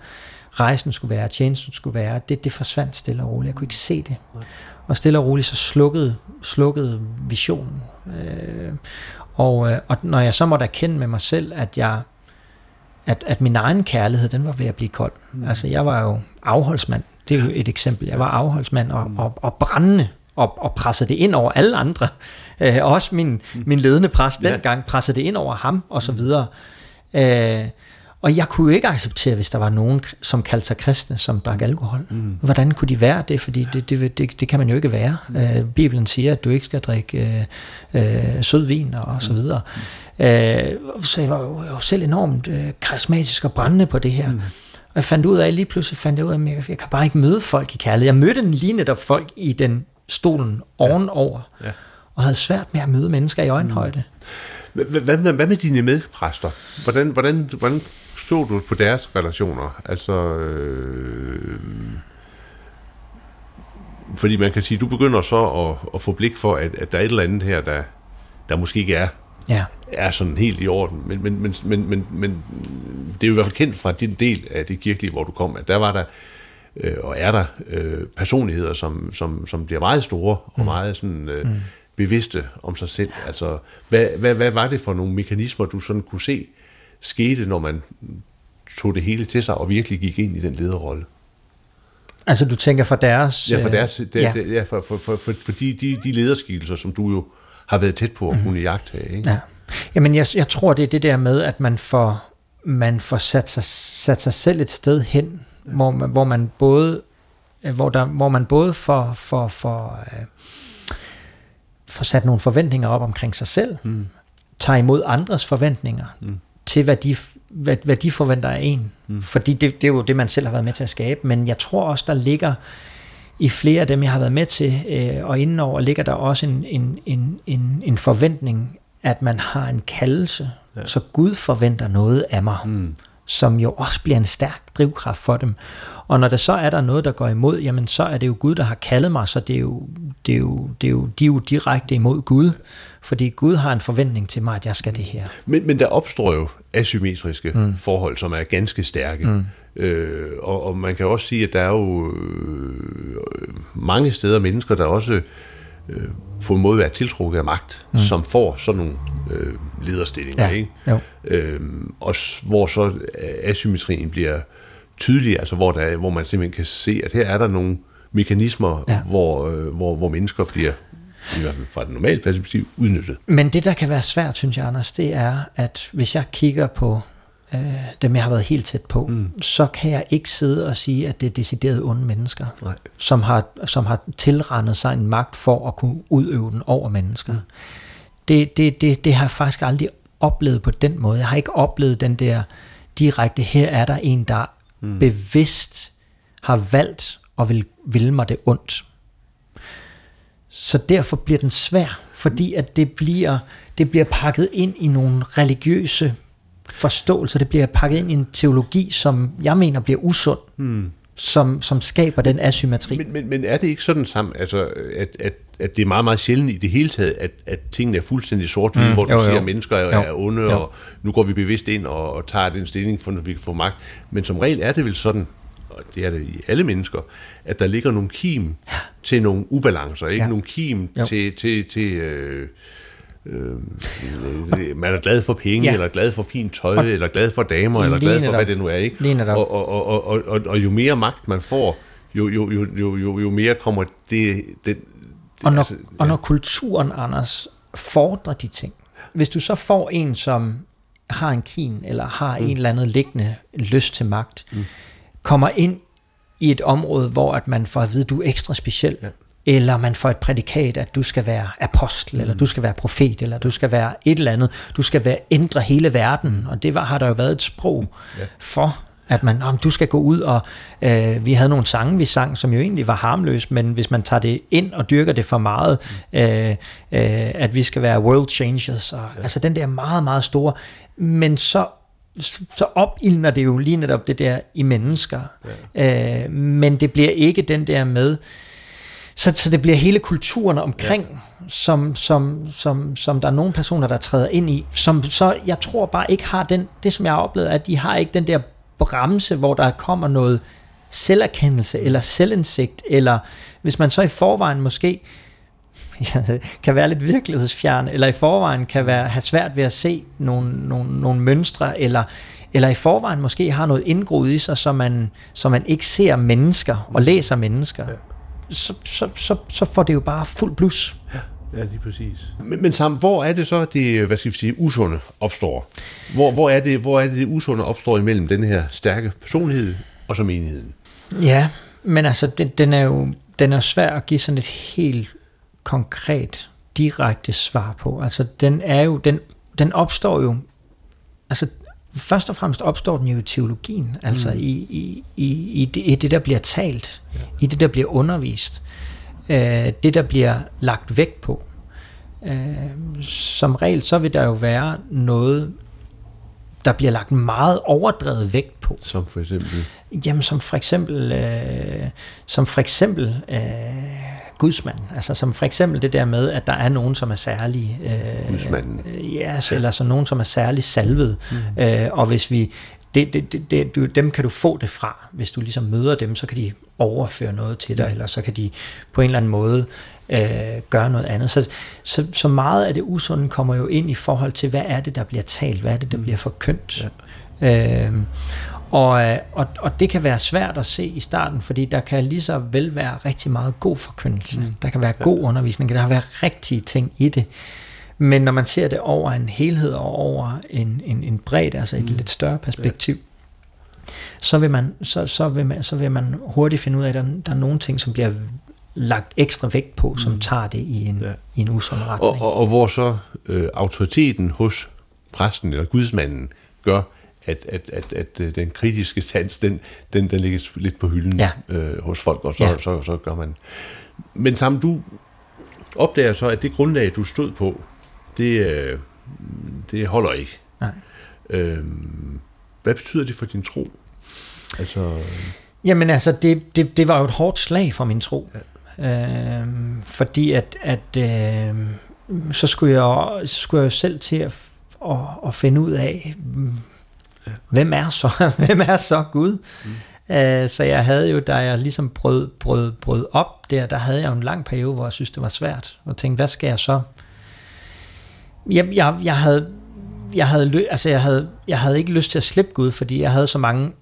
Speaker 3: rejsen skulle være, tjenesten skulle være, det, det forsvandt stille og roligt. Jeg kunne ikke se det. Nej. Og stille og roligt så slukkede, slukkede visionen. Øh, og, øh, og når jeg så måtte erkende med mig selv, at jeg at, at min egen kærlighed, den var ved at blive kold. Mm. Altså, jeg var jo afholdsmand. Det er jo et eksempel. Jeg var afholdsmand og, mm. og, og brændende og, og pressede det ind over alle andre. Øh, også min, mm. min ledende præst dengang pressede det ind over ham og så mm. videre. Øh, og jeg kunne jo ikke acceptere, hvis der var nogen, som kaldte sig kristne, som drak alkohol. Mm. Hvordan kunne de være det? Fordi det, det, det, det kan man jo ikke være. Mm. Øh, Bibelen siger, at du ikke skal drikke øh, øh, sød vin og så videre. Mm. Øh, så jeg var jo, selv enormt øh, karismatisk og brændende på det her. Mm. Og jeg fandt ud af, lige pludselig fandt jeg ud af, at jeg, jeg kan bare ikke møde folk i kærlighed. Jeg mødte lige netop folk i den stolen ovenover, ja. Ja. og havde svært med at møde mennesker i øjenhøjde.
Speaker 2: Hvad, hvad, hvad med dine medpræster? Hvordan, hvordan, hvordan så du på deres relationer? Altså, øh, fordi man kan sige, du begynder så at, at få blik for, at, at der er et eller andet her, der, der måske ikke er,
Speaker 3: Ja.
Speaker 2: Er sådan helt i orden. Men, men, men, men, men, men det er jo i hvert fald kendt fra din del af det kirkelige, hvor du kom, at der var der, øh, og er der, øh, personligheder, som, som, som bliver meget store og meget sådan, øh, bevidste om sig selv. Altså, hvad, hvad, hvad var det for nogle mekanismer, du sådan kunne se skete, når man tog det hele til sig og virkelig gik ind i den lederrolle?
Speaker 3: Altså du tænker for deres...
Speaker 2: Ja, for,
Speaker 3: øh,
Speaker 2: deres, der,
Speaker 3: ja.
Speaker 2: ja. ja, for, for, for, for, for de, de, de lederskikkelser, som du jo har været tæt på at kunne jagtage. Ikke?
Speaker 3: Ja. Jamen, jeg, jeg tror, det er det der med, at man får, man får sat, sig, sat sig selv et sted hen, ja. hvor, man, hvor man både øh, hvor, der, hvor man både får, får, får, øh, får sat nogle forventninger op omkring sig selv, mm. tager imod andres forventninger mm. til, hvad de, hvad, hvad de forventer af en. Mm. Fordi det, det er jo det, man selv har været med til at skabe. Men jeg tror også, der ligger i flere af dem, jeg har været med til, øh, og indenover ligger der også en, en, en, en, en forventning, at man har en kaldelse, ja. så Gud forventer noget af mig, mm. som jo også bliver en stærk drivkraft for dem. Og når der så er der noget, der går imod, jamen så er det jo Gud, der har kaldet mig, så det er jo, det er jo, det er jo, de er jo direkte imod Gud, fordi Gud har en forventning til mig, at jeg skal det her.
Speaker 2: Men, men der opstår jo asymmetriske mm. forhold, som er ganske stærke. Mm. Øh, og, og man kan også sige, at der er jo øh, mange steder mennesker, der også øh, på en måde er tiltrukket af magt, mm. som får sådan nogle øh, lederstillinger.
Speaker 3: Ja,
Speaker 2: Ikke?
Speaker 3: jo.
Speaker 2: Øh, og hvor så asymmetrien bliver tydelig, altså hvor, der, hvor man simpelthen kan se, at her er der nogle mekanismer,
Speaker 3: ja.
Speaker 2: hvor, øh, hvor, hvor mennesker bliver, i hvert fald fra et normalt perspektiv, udnyttet.
Speaker 3: Men det, der kan være svært, synes jeg, Anders, det er, at hvis jeg kigger på øh, dem, jeg har været helt tæt på, mm. så kan jeg ikke sidde og sige, at det er decideret onde mennesker,
Speaker 2: Nej.
Speaker 3: som har, som har tilrendet sig en magt for at kunne udøve den over mennesker. Mm. Det, det, det, det har jeg faktisk aldrig oplevet på den måde. Jeg har ikke oplevet den der direkte, her er der en, der mm. bevidst har valgt og vil, vil mig det ondt. Så derfor bliver den svær, fordi at det bliver, det bliver pakket ind i nogle religiøse forståelser, det bliver pakket ind i en teologi, som jeg mener bliver usund, hmm. som, som skaber den asymmetri.
Speaker 2: Men, men, men er det ikke sådan sammen, altså, at, at, at det er meget, meget sjældent i det hele taget, at, at tingene er fuldstændig sort mm, hvor du
Speaker 3: jo,
Speaker 2: siger, at mennesker er,
Speaker 3: Jo,
Speaker 2: er onde,
Speaker 3: jo.
Speaker 2: og nu går vi bevidst ind og, og tager den stilling, for at vi kan få magt. Men som regel er det vel sådan, og det er det i alle mennesker, at der ligger nogle kim til nogle ubalancer, ikke?
Speaker 3: Ja.
Speaker 2: Nogle kim
Speaker 3: Jo.
Speaker 2: til, til, til øh, øh, man er glad for penge,
Speaker 3: Ja.
Speaker 2: ja. eller glad for fint tøj, eller glad for damer, eller glad for, hvad det nu er, ikke?
Speaker 3: Netop.
Speaker 2: Og, og, og, og, og, og jo mere magt man får, jo, jo, jo, jo, jo, jo mere kommer det... det
Speaker 3: Og når,
Speaker 2: altså,
Speaker 3: og når kulturen, Anders, fordrer de ting. Hvis du så får en, som har en kin, eller har mm. en eller anden liggende lyst til magt, mm. kommer ind i et område, hvor at man får at vide, at du er ekstra speciel, ja. Eller man får et prædikat, at du skal være apostel, mm. eller du skal være profet, eller du skal være et eller andet, du skal være, ændre hele verden, og det var, har der jo været et sprog ja. for, at man, om du skal gå ud og, øh, vi havde nogle sange, vi sang, som jo egentlig var harmløse, men hvis man tager det ind og dyrker det for meget, øh, øh, at vi skal være world changers, og, ja. altså den der meget, meget store, men så så opildner det jo lige netop det der i mennesker. Ja. Øh, men det bliver ikke den der med, så, så det bliver hele kulturen omkring, ja. som, som, som, som der er nogle personer, der træder ind i, som så, jeg tror bare ikke har den, det som jeg har oplevet, at de har ikke den der bremse, hvor der kommer noget selverkendelse, eller selvindsigt, eller hvis man så i forvejen måske <laughs> kan være lidt virkelighedsfjern, eller i forvejen kan være, have svært ved at se nogle, nogle, nogle mønstre, eller, eller i forvejen måske har noget indgroet i sig, så man, så man ikke ser mennesker og læser mennesker, ja. Så, så, så, så får det jo bare fuld blus.
Speaker 2: Ja, ja lige præcis. Men, men Sam, hvor er det så, det, hvad skal vi sige, usunde opstår? Hvor, hvor, er det, hvor er det, det usunde opstår imellem den her stærke personlighed og så menigheden?
Speaker 3: Ja, men altså, den, den er jo den er svær at give sådan et helt konkret, direkte svar på. Altså, den er jo, den, den opstår jo, altså, først og fremmest opstår den jo i teologien, altså mm. i, i, i, i, det, i det, der bliver talt, ja. i det, der bliver undervist, øh, det, der bliver lagt vægt på. Øh, som regel, så vil der jo være noget, der bliver lagt meget overdrevet vægt på.
Speaker 2: Som for eksempel?
Speaker 3: Jamen, som for eksempel, øh, som for eksempel øh, gudsmand. Altså som for eksempel det der med, at der er nogen, som er særlig...
Speaker 2: Øh, Gudsmanden.
Speaker 3: Øh, ja, eller så nogen, som er særlig salvet. Mm. Øh, og hvis vi... Det, det, det, det, du, dem kan du få det fra. Hvis du ligesom møder dem, så kan de overføre noget til dig, mm. eller så kan de på en eller anden måde øh, gøre noget andet. Så, så, så meget af det usunde kommer jo ind i forhold til, hvad er det, der bliver talt, hvad er det, der mm. bliver forkyndt. Ja. Øh, og, øh, og, og det kan være svært at se i starten, fordi der kan lige så vel være rigtig meget god forkyndelse. Mm. Der kan være god undervisning, der kan være rigtige ting i det. Men når man ser det over en helhed og over en, en, en bredde, altså et mm. lidt større perspektiv, ja. så, vil man, så, så, vil man, så vil man hurtigt finde ud af, at der, der er nogle ting, som bliver lagt ekstra vægt på, som mm. tager det i en, ja. i en usund retning.
Speaker 2: Og, og, og hvor så øh, autoriteten hos præsten eller gudsmanden gør, at, at, at, at øh, den kritiske sans, den, den, den ligger lidt på hylden ja. øh, hos folk, og så, ja. så, så, så gør man. Men sammen du opdager så, at det grundlag, du stod på, det, øh, det holder ikke. Nej. Øhm, hvad betyder det for din tro? Altså...
Speaker 3: Jamen altså, det, det, det var jo et hårdt slag for min tro. Ja. Øhm, fordi at, at øh, så, skulle jeg, så skulle jeg jo selv til at, at, at finde ud af, hvem er så, <laughs> hvem er så Gud? Mm. Uh, så jeg havde jo, da jeg ligesom brød, brød, brød op der, der havde jeg jo en lang periode, hvor jeg synes, det var svært. Og tænkte, hvad skal jeg så? Jeg, jeg, jeg havde, jeg havde, altså jeg havde, jeg havde ikke lyst til at slippe Gud, fordi jeg havde så mange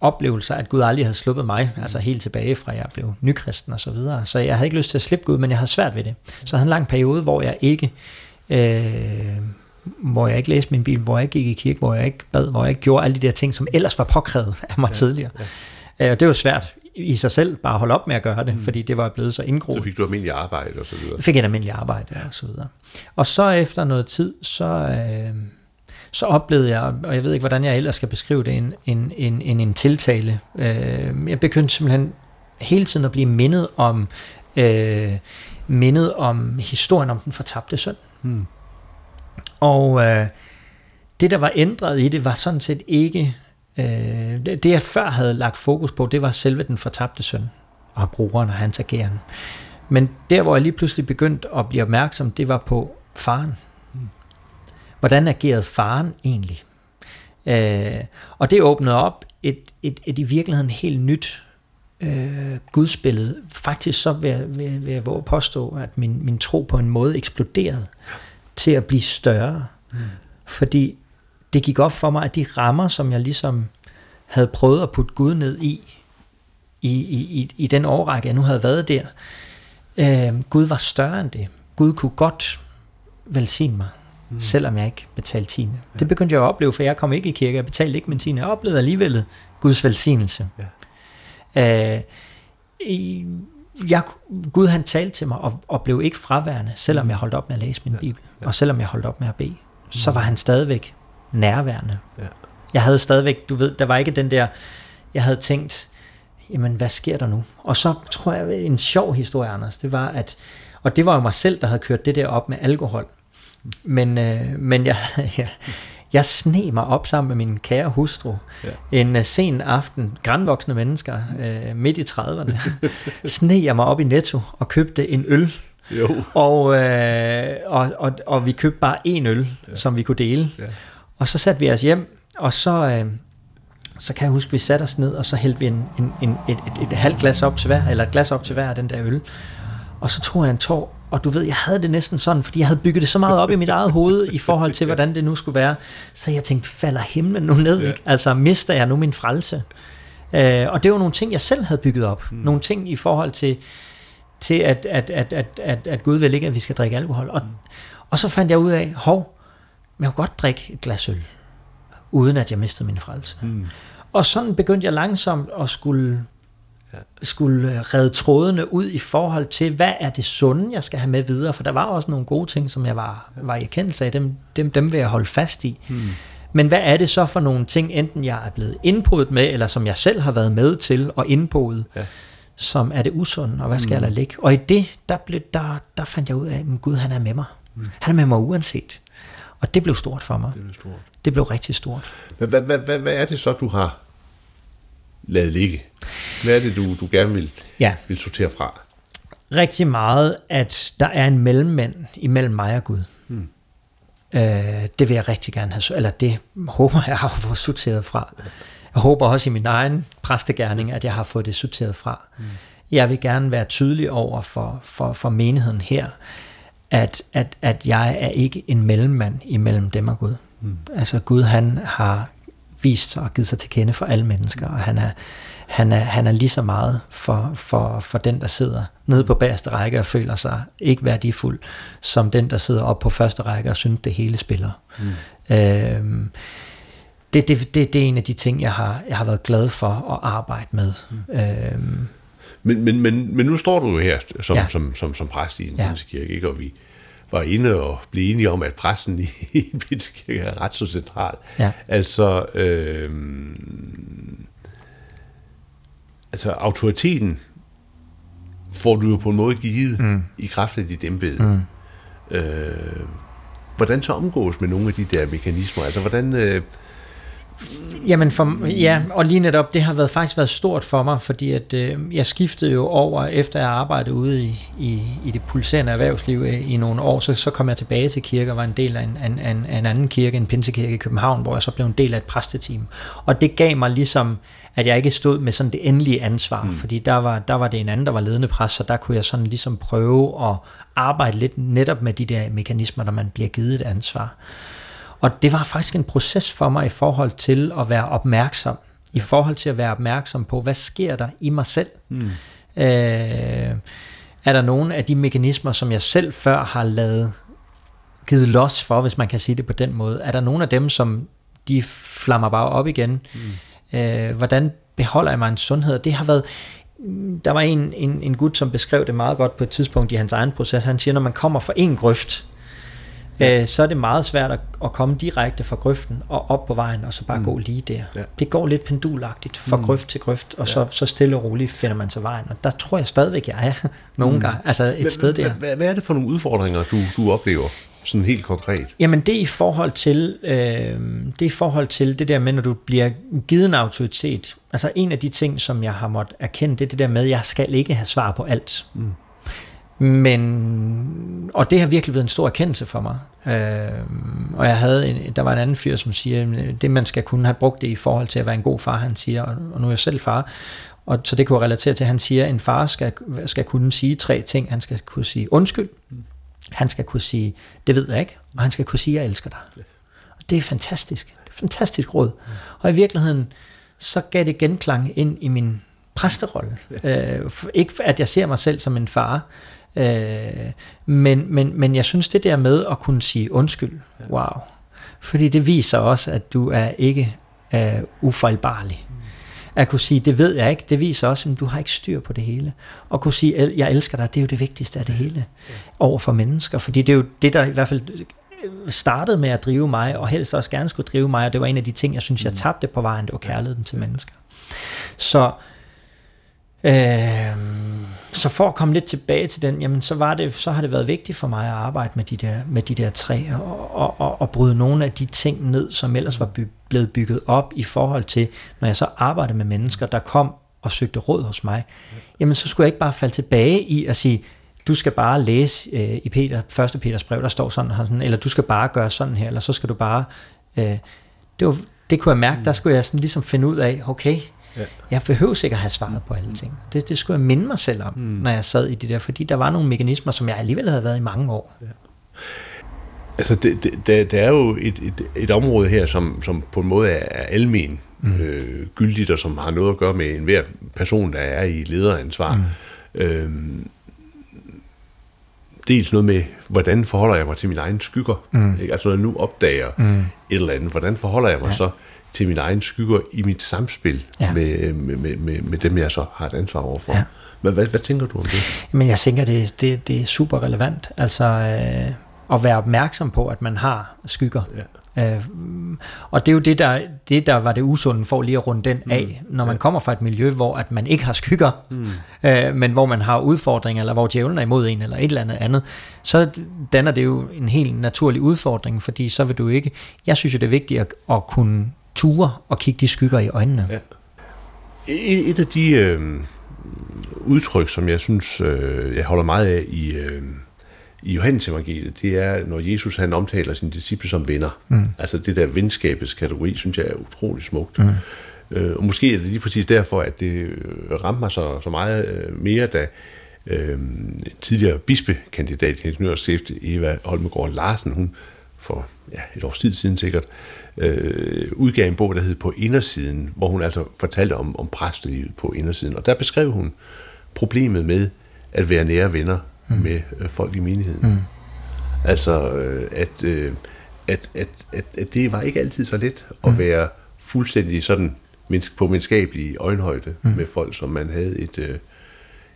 Speaker 3: oplevelser, at Gud aldrig havde sluppet mig, altså helt tilbage fra, jeg blev nykristen og så videre. Så jeg havde ikke lyst til at slippe Gud, men jeg havde svært ved det. Så jeg havde en lang periode, hvor jeg ikke øh, hvor jeg ikke læste min bibel, hvor jeg ikke gik i kirke, hvor jeg ikke bad, hvor jeg ikke gjorde alle de der ting, som ellers var påkrævet af mig ja, tidligere. Ja. Øh, det var svært i sig selv bare at holde op med at gøre det, mm. fordi det var blevet så indgroet.
Speaker 2: Så fik du almindelig arbejde og så videre.
Speaker 3: Fik et almindelig arbejde ja. og så videre. Og så efter noget tid, så, øh, så oplevede jeg, og jeg ved ikke, hvordan jeg ellers skal beskrive det, en, en, en, en, en tiltale. Øh, jeg begyndte simpelthen hele tiden at blive mindet om, øh, mindet om historien om den fortabte søn. Mm. Og øh, det, der var ændret i det, var sådan set ikke... Øh, det, jeg før havde lagt fokus på, det var selve den fortabte søn og brugeren og hans ageren. Men der, hvor jeg lige pludselig begyndte at blive opmærksom, det var på faren. Hvordan agerede faren egentlig? Øh, og det åbnede op et, et, et i virkeligheden helt nyt øh, gudsbillede. Faktisk så vil jeg, vil, vil jeg våge påstå, at min, min tro på en måde eksploderede til at blive større. Mm. Fordi det gik op for mig, at de rammer, som jeg ligesom havde prøvet at putte Gud ned i, i, i, i den årrække, jeg nu havde været der, øh, Gud var større end det. Gud kunne godt velsigne mig, mm. selvom jeg ikke betalte tiende. Ja. Det begyndte jeg at opleve, for jeg kom ikke i kirke, jeg betalte ikke min tiende. Jeg oplevede alligevel Guds velsignelse. Ja. Øh, jeg, Gud han talte til mig og, og blev ikke fraværende, selvom jeg holdt op med at læse min ja, bibel, ja. og selvom jeg holdt op med at bede, så var han stadigvæk nærværende. Ja. Jeg havde stadigvæk, du ved, der var ikke den der, jeg havde tænkt, jamen hvad sker der nu? Og så tror jeg, en sjov historie, Anders, det var, at, og det var jo mig selv, der havde kørt det der op med alkohol. Men, øh, men jeg, <laughs> jeg, jeg sne mig op sammen med min kære hustru ja. en uh, sen aften, grænvoksne mennesker, uh, midt i 30'erne, <laughs> sne jeg mig op i Netto og købte en øl. Jo. Og, uh, og, og, og vi købte bare en øl, ja. som vi kunne dele. Ja. Og så satte vi os hjem, og så, uh, så kan jeg huske, at vi satte os ned, og så hældte vi en, en, en, et, et, et halvt glas op til hver, eller et glas op til hver af den der øl. Og så tog jeg en tår, og du ved, jeg havde det næsten sådan, fordi jeg havde bygget det så meget op i mit eget hoved, i forhold til, <laughs> hvordan det nu skulle være. Så jeg tænkte, falder himlen nu ned? Ikke? Altså, mister jeg nu min frelse? Øh, og det var nogle ting, jeg selv havde bygget op. Mm. Nogle ting i forhold til, til at, at, at, at, at, at Gud vil ikke, at vi skal drikke alkohol. Og, mm. og så fandt jeg ud af, hov, jeg kunne godt drikke et glas øl, uden at jeg mistede min frelse. Mm. Og sådan begyndte jeg langsomt at skulle skulle øh, redde trådene ud i forhold til, hvad er det sunde, jeg skal have med videre, for der var også nogle gode ting, som jeg var, var i erkendelse af, dem, dem, dem vil jeg holde fast i. Hmm. Men hvad er det så for nogle ting, enten jeg er blevet indpodet med, eller som jeg selv har været med til at indpode, ja. som er det usunde, og hvad skal hmm. jeg lade ligge? Og i det, der, blev, der, der fandt jeg ud af, at Gud han er med mig. Hmm. Han er med mig uanset. Og det blev stort for mig. Det blev, stort. Det blev rigtig stort.
Speaker 2: Hvad, hvad, hvad, hvad, hvad er det så, du har lavet ligge? Hvad er det, du, du gerne vil, ja. vil sortere fra?
Speaker 3: rigtig meget, at der er en mellemmænd imellem mig og Gud. Mm. Øh, det vil jeg rigtig gerne have, eller det håber jeg har fået sorteret fra. Jeg håber også i min egen præstegærning, at jeg har fået det sorteret fra. Mm. Jeg vil gerne være tydelig over for, for, for menigheden her, at, at, at jeg er ikke en mellemmand imellem dem og Gud. Mm. Altså Gud, han har vist sig og givet sig til kende for alle mennesker, og han er, han er, han er lige så meget for, for, for den, der sidder nede på bagerste række og føler sig ikke værdifuld, som den, der sidder op på første række og synes, det hele spiller. Mm. Øhm, det, det, det, det er en af de ting, jeg har, jeg har været glad for at arbejde med. Mm. Øhm,
Speaker 2: men, men, men, men nu står du jo her som, ja. som, som, som præst i en ja. kirke, ikke? og vi var inde og blev enige om, at præsten i, <laughs> i er ret så central. Ja. Altså, øh, altså autoriteten får du jo på en måde givet mm. i kraft af dit embede. Mm. Øh, hvordan så omgås med nogle af de der mekanismer? Altså, hvordan... Øh,
Speaker 3: Jamen, for, ja, og lige netop, det har været, faktisk været stort for mig, fordi at, øh, jeg skiftede jo over, efter jeg arbejdede ude i, i, i det pulserende erhvervsliv øh, i nogle år, så, så kom jeg tilbage til kirke og var en del af en, en, en, en anden kirke, en pinsekirke i København, hvor jeg så blev en del af et præsteteam. Og det gav mig ligesom, at jeg ikke stod med sådan det endelige ansvar, mm. fordi der var, der var det en anden, der var ledende præst, så der kunne jeg sådan ligesom prøve at arbejde lidt netop med de der mekanismer, når man bliver givet et ansvar. Og det var faktisk en proces for mig i forhold til at være opmærksom. I forhold til at være opmærksom på, hvad sker der i mig selv? Mm. Øh, er der nogle af de mekanismer, som jeg selv før har lavet givet los for, hvis man kan sige det på den måde? Er der nogle af dem, som de flammer bare op igen? Mm. Øh, hvordan beholder jeg mig en sundhed? Det har været, der var en, en, en gut, som beskrev det meget godt på et tidspunkt i hans egen proces. Han siger, når man kommer fra en grøft, ja. øh, så er det meget svært at, at komme direkte fra grøften og op på vejen, og så bare mm. gå lige der. Ja. Det går lidt pendulagtigt fra mm. grøft til grøft, og ja. så, så stille og roligt finder man sig vejen. Og der tror jeg stadigvæk, jeg er <laughs> nogle mm. gange. Altså et sted der.
Speaker 2: Hvad er det for nogle udfordringer, du, du oplever? Sådan helt konkret.
Speaker 3: Jamen det er i forhold til øh, det er i forhold til det der med, når du bliver givet en autoritet. Altså en af de ting, som jeg har måttet erkende, det er det der med, at jeg skal ikke have svar på alt. Mm. Men, og det har virkelig blevet en stor erkendelse for mig. Øh, og jeg havde en, der var en anden fyr, som siger, det man skal kunne have brugt det i forhold til at være en god far, han siger, og nu er jeg selv far, og så det kunne relatere til, at han siger, at en far skal, skal kunne sige tre ting. Han skal kunne sige undskyld, han skal kunne sige, det ved jeg ikke, og han skal kunne sige, jeg elsker dig. Og det er fantastisk. Det er fantastisk råd. Og i virkeligheden, så gav det genklang ind i min præsterolle. Øh, ikke at jeg ser mig selv som en far, Øh, men, men, men jeg synes det der med at kunne sige undskyld, wow. Fordi det viser også, at du er ikke uh, ufejlbarlig. Mm. At kunne sige, det ved jeg ikke, det viser også, at du har ikke styr på det hele. Og kunne sige, jeg elsker dig, det er jo det vigtigste af det hele over for mennesker. Fordi det er jo det, der i hvert fald startede med at drive mig, og helst også gerne skulle drive mig, og det var en af de ting, jeg synes, jeg mm. tabte på vejen, det var kærligheden til mennesker. Så Øh, så for at komme lidt tilbage til den, jamen så, var det, så har det været vigtigt for mig at arbejde med de der, med de der træer og, og, og, og bryde nogle af de ting ned, som ellers var by, blevet bygget op i forhold til, når jeg så arbejdede med mennesker, der kom og søgte råd hos mig, jamen så skulle jeg ikke bare falde tilbage i at sige, du skal bare læse øh, i Peter, 1. Peters brev, der står sådan, sådan, eller du skal bare gøre sådan her, eller så skal du bare... Øh, det, var, det kunne jeg mærke, der skulle jeg sådan ligesom finde ud af, okay, Ja. Jeg behøver sikkert have svaret på alle ting. Det, det skulle jeg minde mig selv om, mm. når jeg sad i det der, fordi der var nogle mekanismer, som jeg alligevel havde været i mange år. Ja.
Speaker 2: Altså, det, det, der, der er jo et, et, et område her, som, som på en måde er almen mm. øh, gyldigt, og som har noget at gøre med enhver person, der er i lederansvar. Mm. Øhm, dels noget med, hvordan forholder jeg mig til mine egne skygger? Mm. Ikke? Altså, når jeg nu opdager mm. et eller andet, hvordan forholder jeg mig ja. så til mine egne skygger i mit samspil ja. med, med, med, med dem, jeg så har et ansvar overfor. Ja. Hvad, hvad, hvad tænker du om det?
Speaker 3: Men jeg tænker, det, det, det er super relevant. Altså øh, at være opmærksom på, at man har skygger. Ja. Øh, og det er jo det der, det, der var det usunde for lige at runde den mm. af, når man ja. kommer fra et miljø, hvor at man ikke har skygger, mm. øh, men hvor man har udfordringer, eller hvor djævlen er imod en, eller et eller andet andet, så danner det jo en helt naturlig udfordring, fordi så vil du ikke, jeg synes jo det er vigtigt at, at kunne ture og kigge de skygger i øjnene. Ja.
Speaker 2: Et, et af de øh, udtryk, som jeg synes, øh, jeg holder meget af i, øh, i Johannes evangeliet, det er, når Jesus han omtaler sine disciple som venner. Mm. Altså det der venskabets kategori, synes jeg er utrolig smukt. Mm. Øh, og måske er det lige præcis derfor, at det øh, ramte mig så, så meget øh, mere, da øh, tidligere bispekandidat i Ingeniørstift, Eva Holmegård Larsen, hun for ja, et års tid siden sikkert, øh, udgav en bog, der hed På indersiden, hvor hun altså fortalte om, om præstelivet på indersiden. Og der beskrev hun problemet med at være nære venner mm. med øh, folk i menigheden. Mm. Altså, øh, at, øh, at, at, at, at det var ikke altid så let at mm. være fuldstændig sådan på menneskabelig øjenhøjde mm. med folk, som man havde et, øh,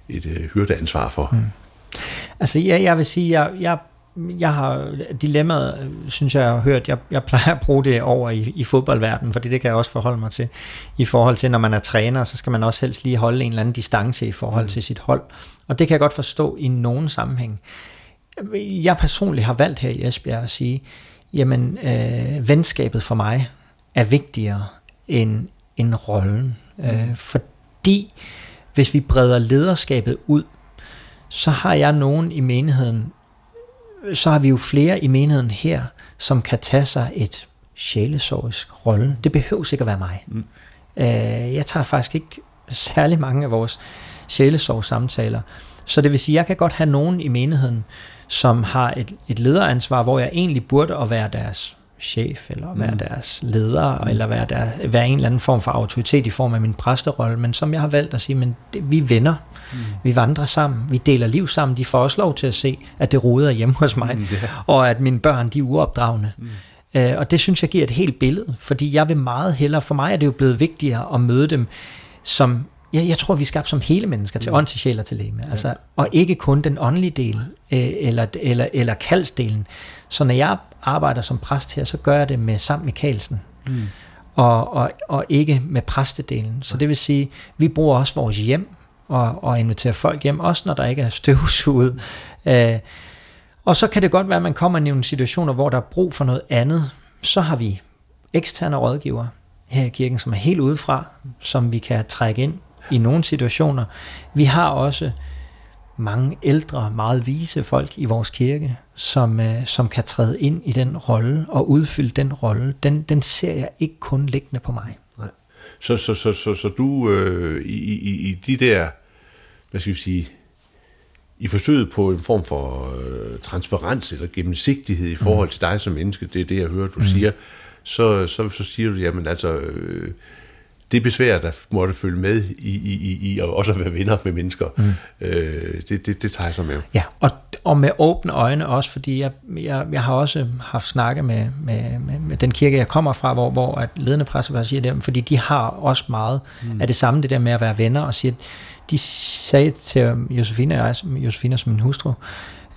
Speaker 2: et øh, hyrdeansvar for. Mm.
Speaker 3: Altså, ja, jeg vil sige, jeg, jeg jeg har dilemmaet, synes jeg, jeg har hørt, jeg, jeg plejer at bruge det over i, i fodboldverdenen, fordi det kan jeg også forholde mig til, i forhold til, når man er træner, så skal man også helst lige holde en eller anden distance i forhold mm. til sit hold. Og det kan jeg godt forstå i nogen sammenhæng. Jeg personligt har valgt her i Esbjerg at sige, jamen, øh, venskabet for mig er vigtigere end, end rollen. Mm. Øh, fordi hvis vi breder lederskabet ud, så har jeg nogen i menigheden, så har vi jo flere i menigheden her, som kan tage sig et sjælesorgisk rolle. Det behøver ikke at være mig. Mm. Øh, jeg tager faktisk ikke særlig mange af vores sjælesorg-samtaler. Så det vil sige, at jeg kan godt have nogen i menigheden, som har et, et lederansvar, hvor jeg egentlig burde at være deres chef, eller være mm. deres leder, mm. eller være, der, være en eller anden form for autoritet i form af min præsterolle, men som jeg har valgt at sige, men det, vi venner, mm. vi vandrer sammen, vi deler liv sammen, de får også lov til at se, at det roder hjemme hos mig, mm, yeah. <laughs> og at mine børn, de er uopdragende. Mm. Uh, og det synes jeg giver et helt billede, fordi jeg vil meget hellere, for mig er det jo blevet vigtigere at møde dem som jeg, jeg tror, vi er skabt som hele mennesker til mm. ånd, til sjæl og til læme. Altså, ja. Og ikke kun den åndelige del, øh, eller, eller, eller kaldsdelen. Så når jeg arbejder som præst her, så gør jeg det med Sam Mikkelsen. Mm. Og, og, og ikke med præstedelen. Så det vil sige, vi bruger også vores hjem og, og inviterer folk hjem, også når der ikke er støvsuget. Øh, og så kan det godt være, at man kommer i nogle situationer, hvor der er brug for noget andet. Så har vi eksterne rådgiver her i kirken, som er helt udefra, som vi kan trække ind i nogle situationer. Vi har også mange ældre, meget vise folk i vores kirke, som, øh, som kan træde ind i den rolle og udfylde den rolle. Den, den ser jeg ikke kun liggende på mig. Nej.
Speaker 2: Så, så, så, så, så du øh, i, i, i de der, hvad skal vi sige, i forsøget på en form for øh, transparens eller gennemsigtighed i forhold mm. til dig som menneske, det er det, jeg hører, du mm. siger, så, så, så siger du, jamen altså, øh, det besvær, der måtte følge med i, i, i, i at også at være venner med mennesker, mm. øh, det, det, det tager jeg så med.
Speaker 3: Ja, og, og med åbne øjne også, fordi jeg, jeg, jeg har også haft snakket med, med, med, med den kirke, jeg kommer fra, hvor, hvor at ledende præster siger det, fordi de har også meget mm. af det samme, det der med at være venner, og siger, de sagde til Josefine og jeg, Josefine som min hustru,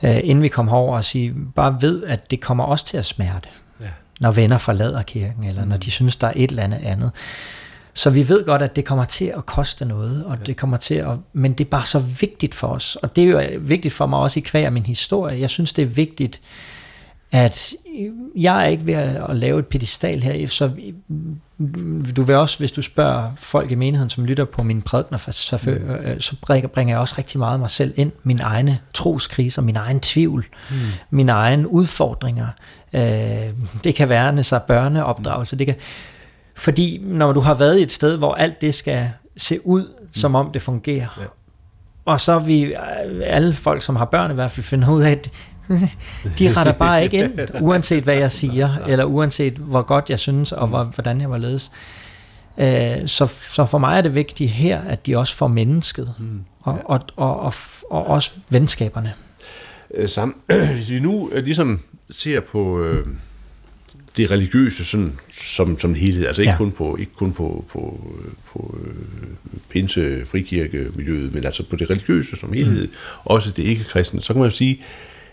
Speaker 3: øh, inden vi kom herover og sige, bare ved, at det kommer også til at smerte, ja. når venner forlader kirken, eller mm. når de synes, der er et eller andet andet. Så vi ved godt, at det kommer til at koste noget, og det kommer til at, men det er bare så vigtigt for os, og det er jo vigtigt for mig også i kvæg af min historie. Jeg synes, det er vigtigt, at jeg er ikke ved at lave et pedestal her, så du vil også, hvis du spørger folk i menigheden, som lytter på mine prædikner, så, mm. Øh, så bringer jeg også rigtig meget mig selv ind, mine egne troskriser, min egen tvivl, mm. mine egne udfordringer. Øh, det kan være så børneopdragelse, det kan, fordi når du har været i et sted, hvor alt det skal se ud, som om det fungerer, ja. og så vi alle folk, som har børn i hvert fald, finder ud af, at <laughs> de retter bare ikke ind, <laughs> uanset hvad jeg siger, eller uanset hvor godt jeg synes, og hvor, hvordan jeg var ledes. Øh, så, så for mig er det vigtigt her, at de også får mennesket, mm. og, og, og, og, og også venskaberne.
Speaker 2: Øh, Sam, <clears throat> hvis vi nu øh, ligesom ser på... Øh det religiøse sådan, som, som en helhed, altså ikke ja. kun på, ikke kun på, på, på øh, pinse, frikirkemiljøet, men altså på det religiøse som helhed, mm. også det ikke-kristne, så kan man jo sige,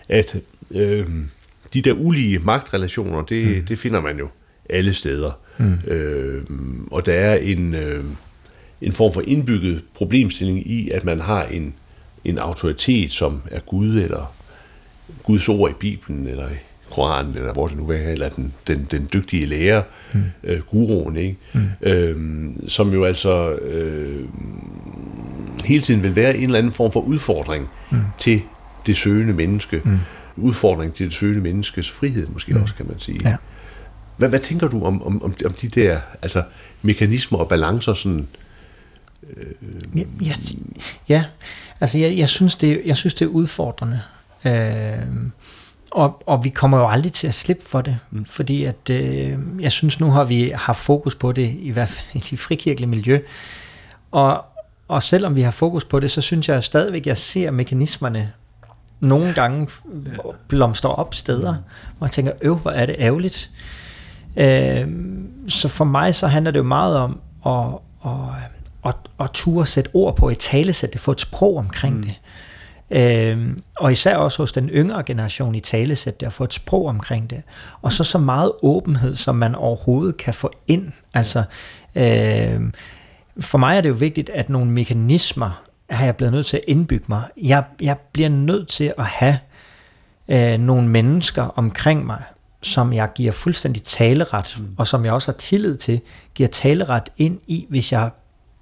Speaker 2: at øh, de der ulige magtrelationer, det, mm. det finder man jo alle steder. Mm. Øh, og der er en, øh, en form for indbygget problemstilling i, at man har en, en autoritet, som er Gud, eller Guds ord i Bibelen, eller Koranen, eller hvor det nu er, eller den, den, den dygtige lærer, mm. øh, guruen, ikke? Mm. Øhm, som jo altså øh, hele tiden vil være en eller anden form for udfordring mm. til det søgende menneske. Mm. Udfordring til det søgende menneskes frihed, måske mm. også, kan man sige. Ja. Hvad, hvad tænker du om, om, om, om de der altså, mekanismer og balancer, sådan,
Speaker 3: øh, ja, ja, ja, altså jeg, jeg, synes, det, jeg synes, det er udfordrende. Øh, og, og vi kommer jo aldrig til at slippe for det, mm. fordi at, øh, jeg synes, nu har vi haft fokus på det, i hvert fald <laughs> i det frikirkelige miljø. Og, og selvom vi har fokus på det, så synes jeg stadigvæk, at jeg ser mekanismerne nogle gange blomstre op steder, mm. hvor jeg tænker, øv, hvor er det ærgerligt. Øh, så for mig så handler det jo meget om at, at, at, at ture sætte ord på et talesæt, det, få et sprog omkring mm. det. Øh, og især også hos den yngre generation i talesæt, der at få et sprog omkring det. Og så så meget åbenhed, som man overhovedet kan få ind. Altså, øh, for mig er det jo vigtigt, at nogle mekanismer har jeg blevet nødt til at indbygge mig. Jeg, jeg bliver nødt til at have øh, nogle mennesker omkring mig, som jeg giver fuldstændig taleret, mm. og som jeg også har tillid til, giver taleret ind i, hvis jeg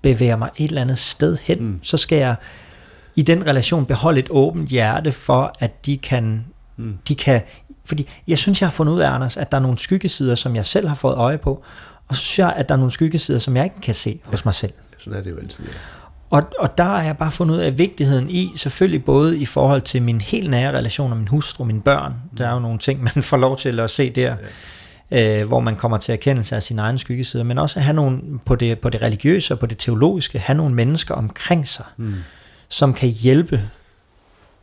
Speaker 3: bevæger mig et eller andet sted hen, mm. så skal jeg i den relation beholde et åbent hjerte for, at de kan, mm. de kan fordi jeg synes, jeg har fundet ud af, Anders, at der er nogle skyggesider, som jeg selv har fået øje på, og så synes jeg, at der er nogle skyggesider, som jeg ikke kan se hos mig selv.
Speaker 2: Sådan er det jo altid, ja.
Speaker 3: Og, og der har jeg bare fundet ud af vigtigheden i, selvfølgelig både i forhold til min helt nære relation og min hustru, mine børn. Der er jo nogle ting, man får lov til at se der, ja. øh, hvor man kommer til erkendelse af sin egen skyggesider, men også at have nogle, på det, på det religiøse og på det teologiske, have nogle mennesker omkring sig, mm. Som kan hjælpe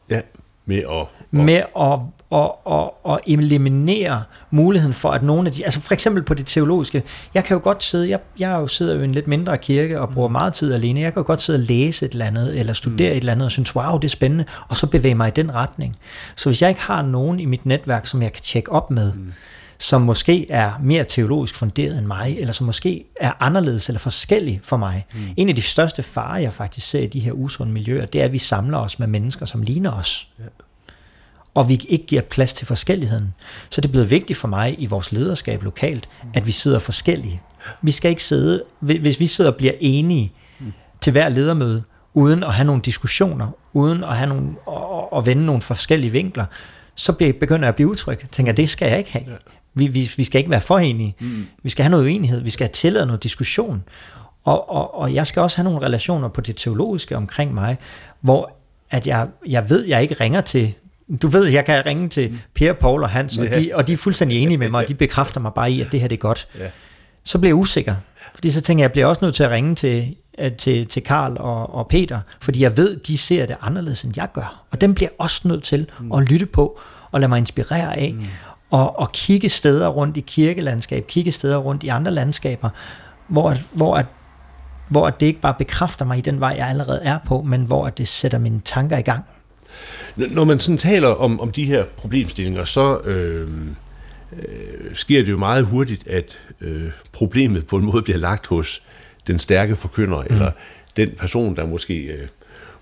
Speaker 2: ja, med at,
Speaker 3: med at og, og, og eliminere muligheden for, at nogle af de, altså for eksempel på det teologiske, jeg kan jo godt sidde, jeg, jeg jo sidder jo i en lidt mindre kirke og bruger mm. meget tid alene, jeg kan jo godt sidde og læse et eller andet, eller studere mm. et eller andet, og synes, wow, det er spændende, og så bevæge mig i den retning. Så hvis jeg ikke har nogen i mit netværk, som jeg kan tjekke op med, mm. Som måske er mere teologisk funderet end mig, eller som måske er anderledes eller forskellig for mig. Mm. En af de største farer, jeg faktisk ser i de her usunde miljøer, det er, at vi samler os med mennesker, som ligner os. Ja og vi ikke giver plads til forskelligheden. Så det er blevet vigtigt for mig i vores lederskab lokalt, at vi sidder forskellige. Vi skal ikke sidde, hvis vi sidder og bliver enige til hver ledermøde, uden at have nogle diskussioner, uden at have nogle, og, og vende nogle forskellige vinkler, så begynder jeg at blive utryg. Tænker, det skal jeg ikke have. Vi, vi, vi skal ikke være for enige. Mm. Vi skal have noget uenighed. Vi skal have tillade noget diskussion. Og, og, og jeg skal også have nogle relationer på det teologiske omkring mig, hvor at jeg, jeg ved, jeg ikke ringer til du ved, jeg kan ringe til mm. Per, Paul og Hans, og, de, og de er fuldstændig enige med mig, og de <laughs> bekræfter mig bare i, at det her det er godt. Ja. Så bliver jeg usikker. Fordi så tænker jeg, jeg bliver også nødt til at ringe til, til, til Karl og, og Peter, fordi jeg ved, de ser det anderledes, end jeg gør. Og dem bliver jeg også nødt til mm. at lytte på, og lade mig inspirere af, mm. Og, og kigge steder rundt i kirkelandskab, kigge steder rundt i andre landskaber, hvor, hvor, at, hvor at det ikke bare bekræfter mig i den vej, jeg allerede er på, men hvor at det sætter mine tanker i gang.
Speaker 2: Når man sådan taler om, om de her problemstillinger, så øh, øh, sker det jo meget hurtigt, at øh, problemet på en måde bliver lagt hos den stærke forkynder, mm. eller den person, der måske øh,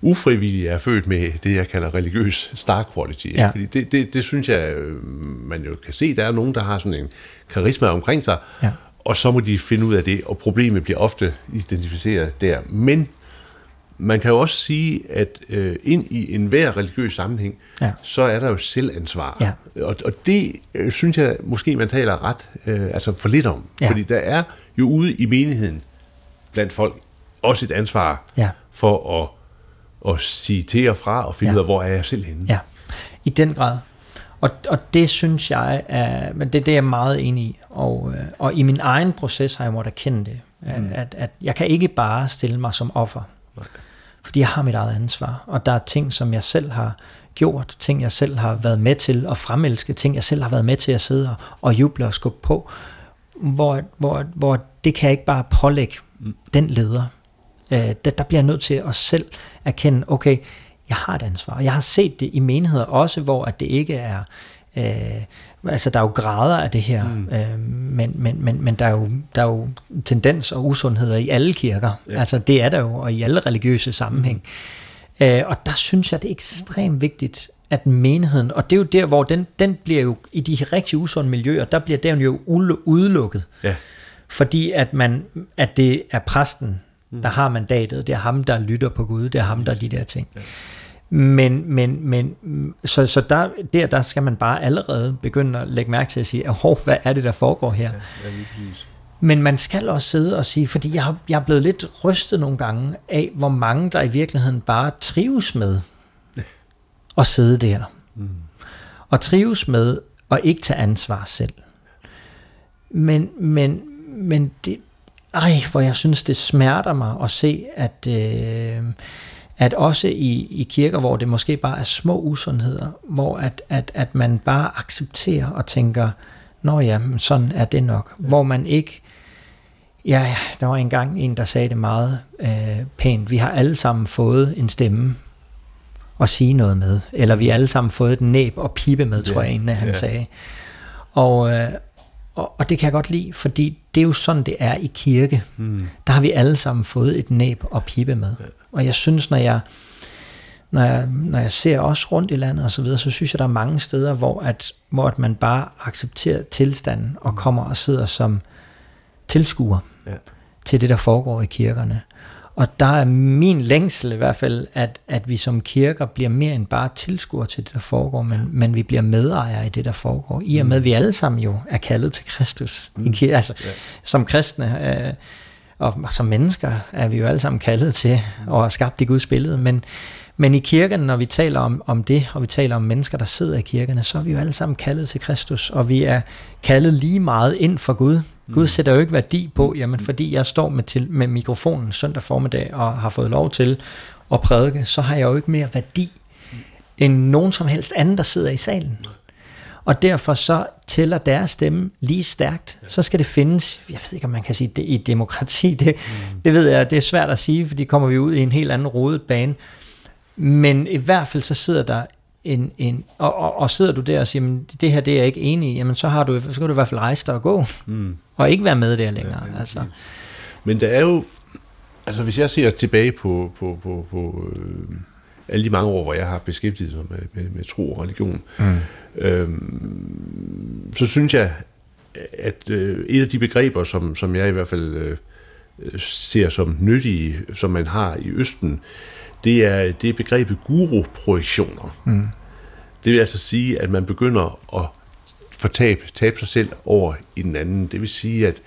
Speaker 2: ufrivilligt er født med det, jeg kalder religiøs star quality. Ja. Fordi det, det, det synes jeg, øh, man jo kan se, der er nogen, der har sådan en karisma omkring sig, ja. og så må de finde ud af det, og problemet bliver ofte identificeret der. Men man kan jo også sige, at øh, ind i enhver religiøs sammenhæng, ja. så er der jo selvansvar. Ja. Og, og det øh, synes jeg måske, man taler ret øh, altså for lidt om. Ja. Fordi der er jo ude i menigheden blandt folk også et ansvar ja. for at, at sige til og fra og finde ja. ud af, hvor er jeg selv henne.
Speaker 3: Ja, i den grad. Og, og det synes jeg, er, men det, det er jeg meget enig i. Og, øh, og i min egen proces har jeg måttet erkende det. Mm. At, at jeg kan ikke bare stille mig som offer. Nej. Fordi jeg har mit eget ansvar, og der er ting, som jeg selv har gjort, ting jeg selv har været med til at fremelske, ting jeg selv har været med til at sidde og juble og skubbe på, hvor, hvor, hvor det kan jeg ikke bare pålægge mm. den leder. Øh, der, der bliver jeg nødt til at selv erkende, okay, jeg har et ansvar. Jeg har set det i menigheder også, hvor at det ikke er øh, altså der er jo grader af det her, mm. øh, men, men, men, men der, er jo, der er jo tendens og usundheder i alle kirker. Ja. Altså det er der jo, og i alle religiøse sammenhæng. Mm. Øh, og der synes jeg, det er ekstremt vigtigt, at menigheden, og det er jo der, hvor den, den bliver jo, i de rigtig usunde miljøer, der bliver den jo udelukket. Ja. Fordi at, man, at det er præsten, mm. der har mandatet, det er ham, der lytter på Gud, det er ham, der er de der ting. Ja. Men, men, men så, så der, der, der skal man bare allerede begynde at lægge mærke til at sige, hov, hvad er det, der foregår her? Ja, men man skal også sidde og sige, fordi jeg jeg er blevet lidt rystet nogle gange af, hvor mange der i virkeligheden bare trives med at sidde der. Mm. Og trives med at ikke tage ansvar selv. Men, men, men det, ej, hvor jeg synes, det smerter mig at se, at, øh, at også i, i kirker, hvor det måske bare er små usundheder, hvor at, at, at man bare accepterer og tænker, nå ja, sådan er det nok. Ja. Hvor man ikke, ja, der var engang en, der sagde det meget øh, pænt, vi har alle sammen fået en stemme at sige noget med, eller vi har alle sammen fået et næb og pipe med, tror ja. jeg egentlig, han ja. sagde. Og, øh, og, og det kan jeg godt lide, fordi det er jo sådan, det er i kirke. Mm. Der har vi alle sammen fået et næb og pibe med. Og jeg synes, når jeg, når jeg, når jeg ser os rundt i landet og så videre, så synes jeg, der er mange steder, hvor, at, hvor at man bare accepterer tilstanden og mm. kommer og sidder som tilskuer ja. til det, der foregår i kirkerne. Og der er min længsel i hvert fald, at, at vi som kirker bliver mere end bare tilskuere til det, der foregår, men, men vi bliver medejere i det, der foregår. I og med, at vi alle sammen jo er kaldet til Kristus. Mm. I kirke, altså, ja. Som kristne øh, og som mennesker er vi jo alle sammen kaldet til at have skabt det Guds billede, men, men i kirken, når vi taler om, om det, og vi taler om mennesker, der sidder i kirkene, så er vi jo alle sammen kaldet til Kristus, og vi er kaldet lige meget ind for Gud. Gud mm. sætter jo ikke værdi på, jamen fordi jeg står med, til, med mikrofonen søndag formiddag og har fået lov til at prædike, så har jeg jo ikke mere værdi end nogen som helst anden, der sidder i salen. Og derfor så tæller deres stemme lige stærkt. Så skal det findes, jeg ved ikke, om man kan sige det i demokrati, det, mm. det ved jeg, det er svært at sige, fordi kommer vi ud i en helt anden rodet bane. Men i hvert fald så sidder der en, en og, og, og sidder du der og siger, men det her det er jeg ikke enig i, jamen så, har du, så skal du i hvert fald rejse dig og gå, mm. og ikke være med der længere. Ja, altså.
Speaker 2: Men der er jo, altså hvis jeg ser tilbage på, på, på, på øh, alle de mange år, hvor jeg har beskæftiget mig med, med, med tro og religion, mm. øh, så synes jeg, at øh, et af de begreber, som, som jeg i hvert fald øh, ser som nyttige, som man har i Østen, det er, det er begrebet guru-projektioner. Mm. Det vil altså sige, at man begynder at fortabe tabe sig selv over i den anden. Det vil sige, at,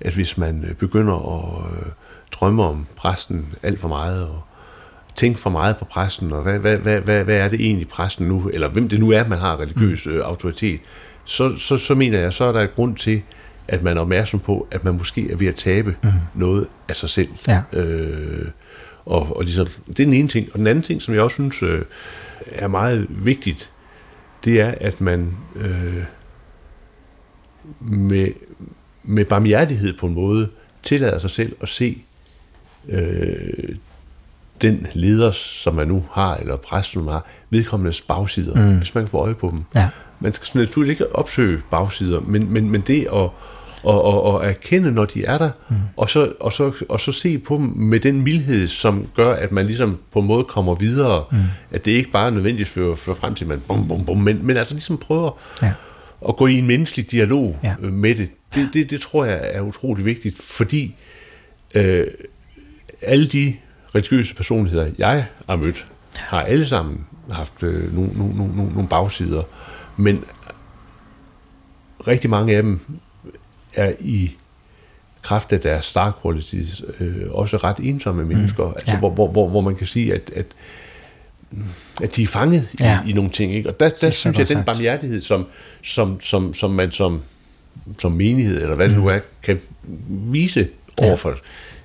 Speaker 2: at hvis man begynder at øh, drømme om præsten alt for meget, og tænke for meget på præsten, og hvad, hvad, hvad, hvad, hvad er det egentlig præsten nu, eller hvem det nu er, man har religiøs mm. autoritet, så, så, så mener jeg, så er der grund til, at man er opmærksom på, at man måske er ved at tabe mm. noget af sig selv. Ja. Øh, og, og ligesom, det er den ene ting. Og den anden ting, som jeg også synes øh, er meget vigtigt, det er, at man øh, med, med barmhjertighed på en måde tillader sig selv at se øh, den leder, som man nu har, eller præst, som man har, vedkommendes bagsider, mm. hvis man kan få øje på dem. Ja. Man skal naturligvis ikke opsøge bagsider, men, men, men det at og, og, og erkende, når de er der, mm. og, så, og, så, og så se på dem med den mildhed, som gør, at man ligesom på en måde kommer videre, mm. at det ikke bare er nødvendigt for, for frem til, at man bum, bum, bum, men, men altså ligesom prøver ja. at gå i en menneskelig dialog ja. Øh, med det. Det, det. det tror jeg er utrolig vigtigt, fordi øh, alle de religiøse personligheder, jeg har mødt, har alle sammen haft øh, nogle, nogle, nogle, nogle bagsider, men rigtig mange af dem er i kraft af deres star qualities øh, også ret ensomme mennesker, mm. altså, ja. hvor, hvor, hvor, hvor man kan sige, at, at, at de er fanget ja. i, i nogle ting. Ikke? Og der, der synes jeg, den barmhjertighed, som, som, som, som man som, som menighed, eller hvad det mm. nu er, kan vise ja. over for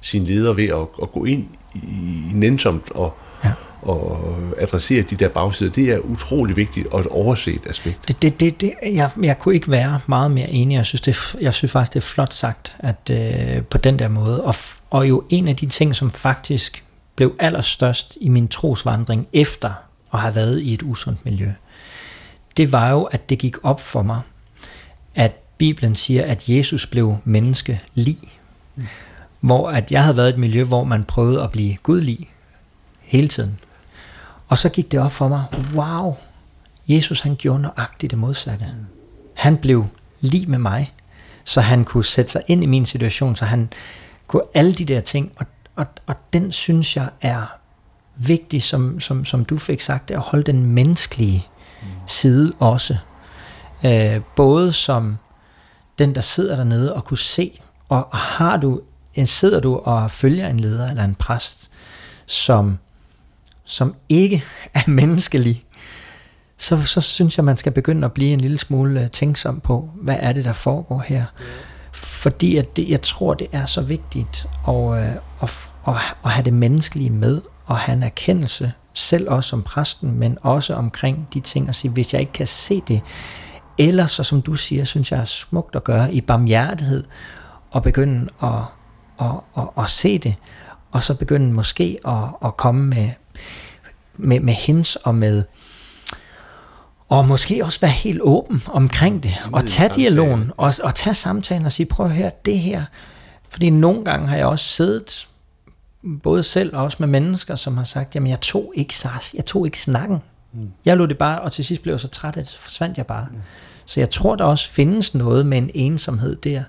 Speaker 2: sin leder ved at, at gå ind i nænsomt og, og adressere de der bagsider, det er utrolig vigtigt og et overset aspekt.
Speaker 3: Det, det, det, det, jeg, jeg kunne ikke være meget mere enig. Jeg synes, det, jeg synes faktisk, det er flot sagt at øh, på den der måde. Og, og jo en af de ting, som faktisk blev allerstørst i min trosvandring efter at have været i et usundt miljø, det var jo, at det gik op for mig, at Bibelen siger, at Jesus blev menneske lig. Mm. Hvor at jeg havde været i et miljø, hvor man prøvede at blive gudlig hele tiden. Og så gik det op for mig, wow, Jesus han gjorde nøjagtigt det modsatte. Han blev lige med mig, så han kunne sætte sig ind i min situation, så han kunne alle de der ting. Og, og, og den synes jeg er vigtig, som, som, som du fik sagt, at holde den menneskelige side også. Øh, både som den, der sidder dernede og kunne se, og, og har du, sidder du og følger en leder eller en præst, som, som ikke <laughs> er menneskelig, så, så synes jeg, man skal begynde at blive en lille smule øh, tænksom på, hvad er det, der foregår her. Fordi at det, jeg tror, det er så vigtigt at, øh, at, at, at have det menneskelige med, og have en erkendelse, selv også som præsten, men også omkring de ting, og sige, hvis jeg ikke kan se det, eller så som du siger, synes jeg er smukt at gøre, i barmhjertighed, og begynde at, at, at, at se det, og så begynde måske at, at komme med, med, med hints og med og måske også være helt åben omkring det, og tage dialogen, og, og tage samtalen og sige, prøv at høre, det her, fordi nogle gange har jeg også siddet, både selv og også med mennesker, som har sagt, jamen jeg tog ikke, jeg tog ikke snakken. Mm. Jeg lå det bare, og til sidst blev jeg så træt, at så forsvandt jeg bare. Mm. Så jeg tror, der også findes noget med en ensomhed der,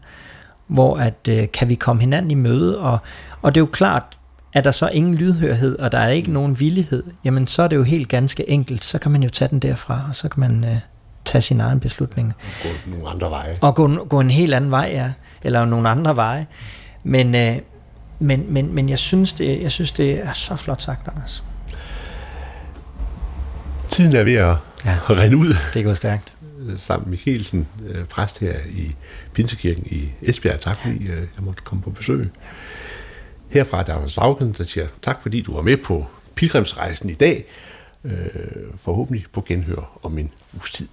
Speaker 3: hvor at øh, kan vi komme hinanden i møde, og, og det er jo klart, er der så ingen lydhørhed, og der er ikke nogen villighed, jamen så er det jo helt ganske enkelt. Så kan man jo tage den derfra, og så kan man øh, tage sin egen beslutning.
Speaker 2: Og gå nogle andre veje.
Speaker 3: Og gå, gå en helt anden vej, ja. Eller nogle andre veje. Men, øh, men, men, men jeg, synes, det, jeg synes, det er så flot sagt, Anders.
Speaker 2: Tiden er ved at ja, rende ud.
Speaker 3: Det går stærkt.
Speaker 2: Sammen Mikkelsen, øh, præst her i Pinsekirken i Esbjerg. Tak fordi øh, jeg måtte komme på besøg. Ja. Herfra der var Saugen, der siger tak fordi du var med på pilgrimsrejsen i dag. Øh, forhåbentlig på genhør om en uges tid.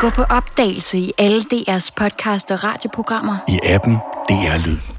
Speaker 1: Gå på opdagelse i alle DR's podcast og radioprogrammer.
Speaker 4: I appen DR Lyd.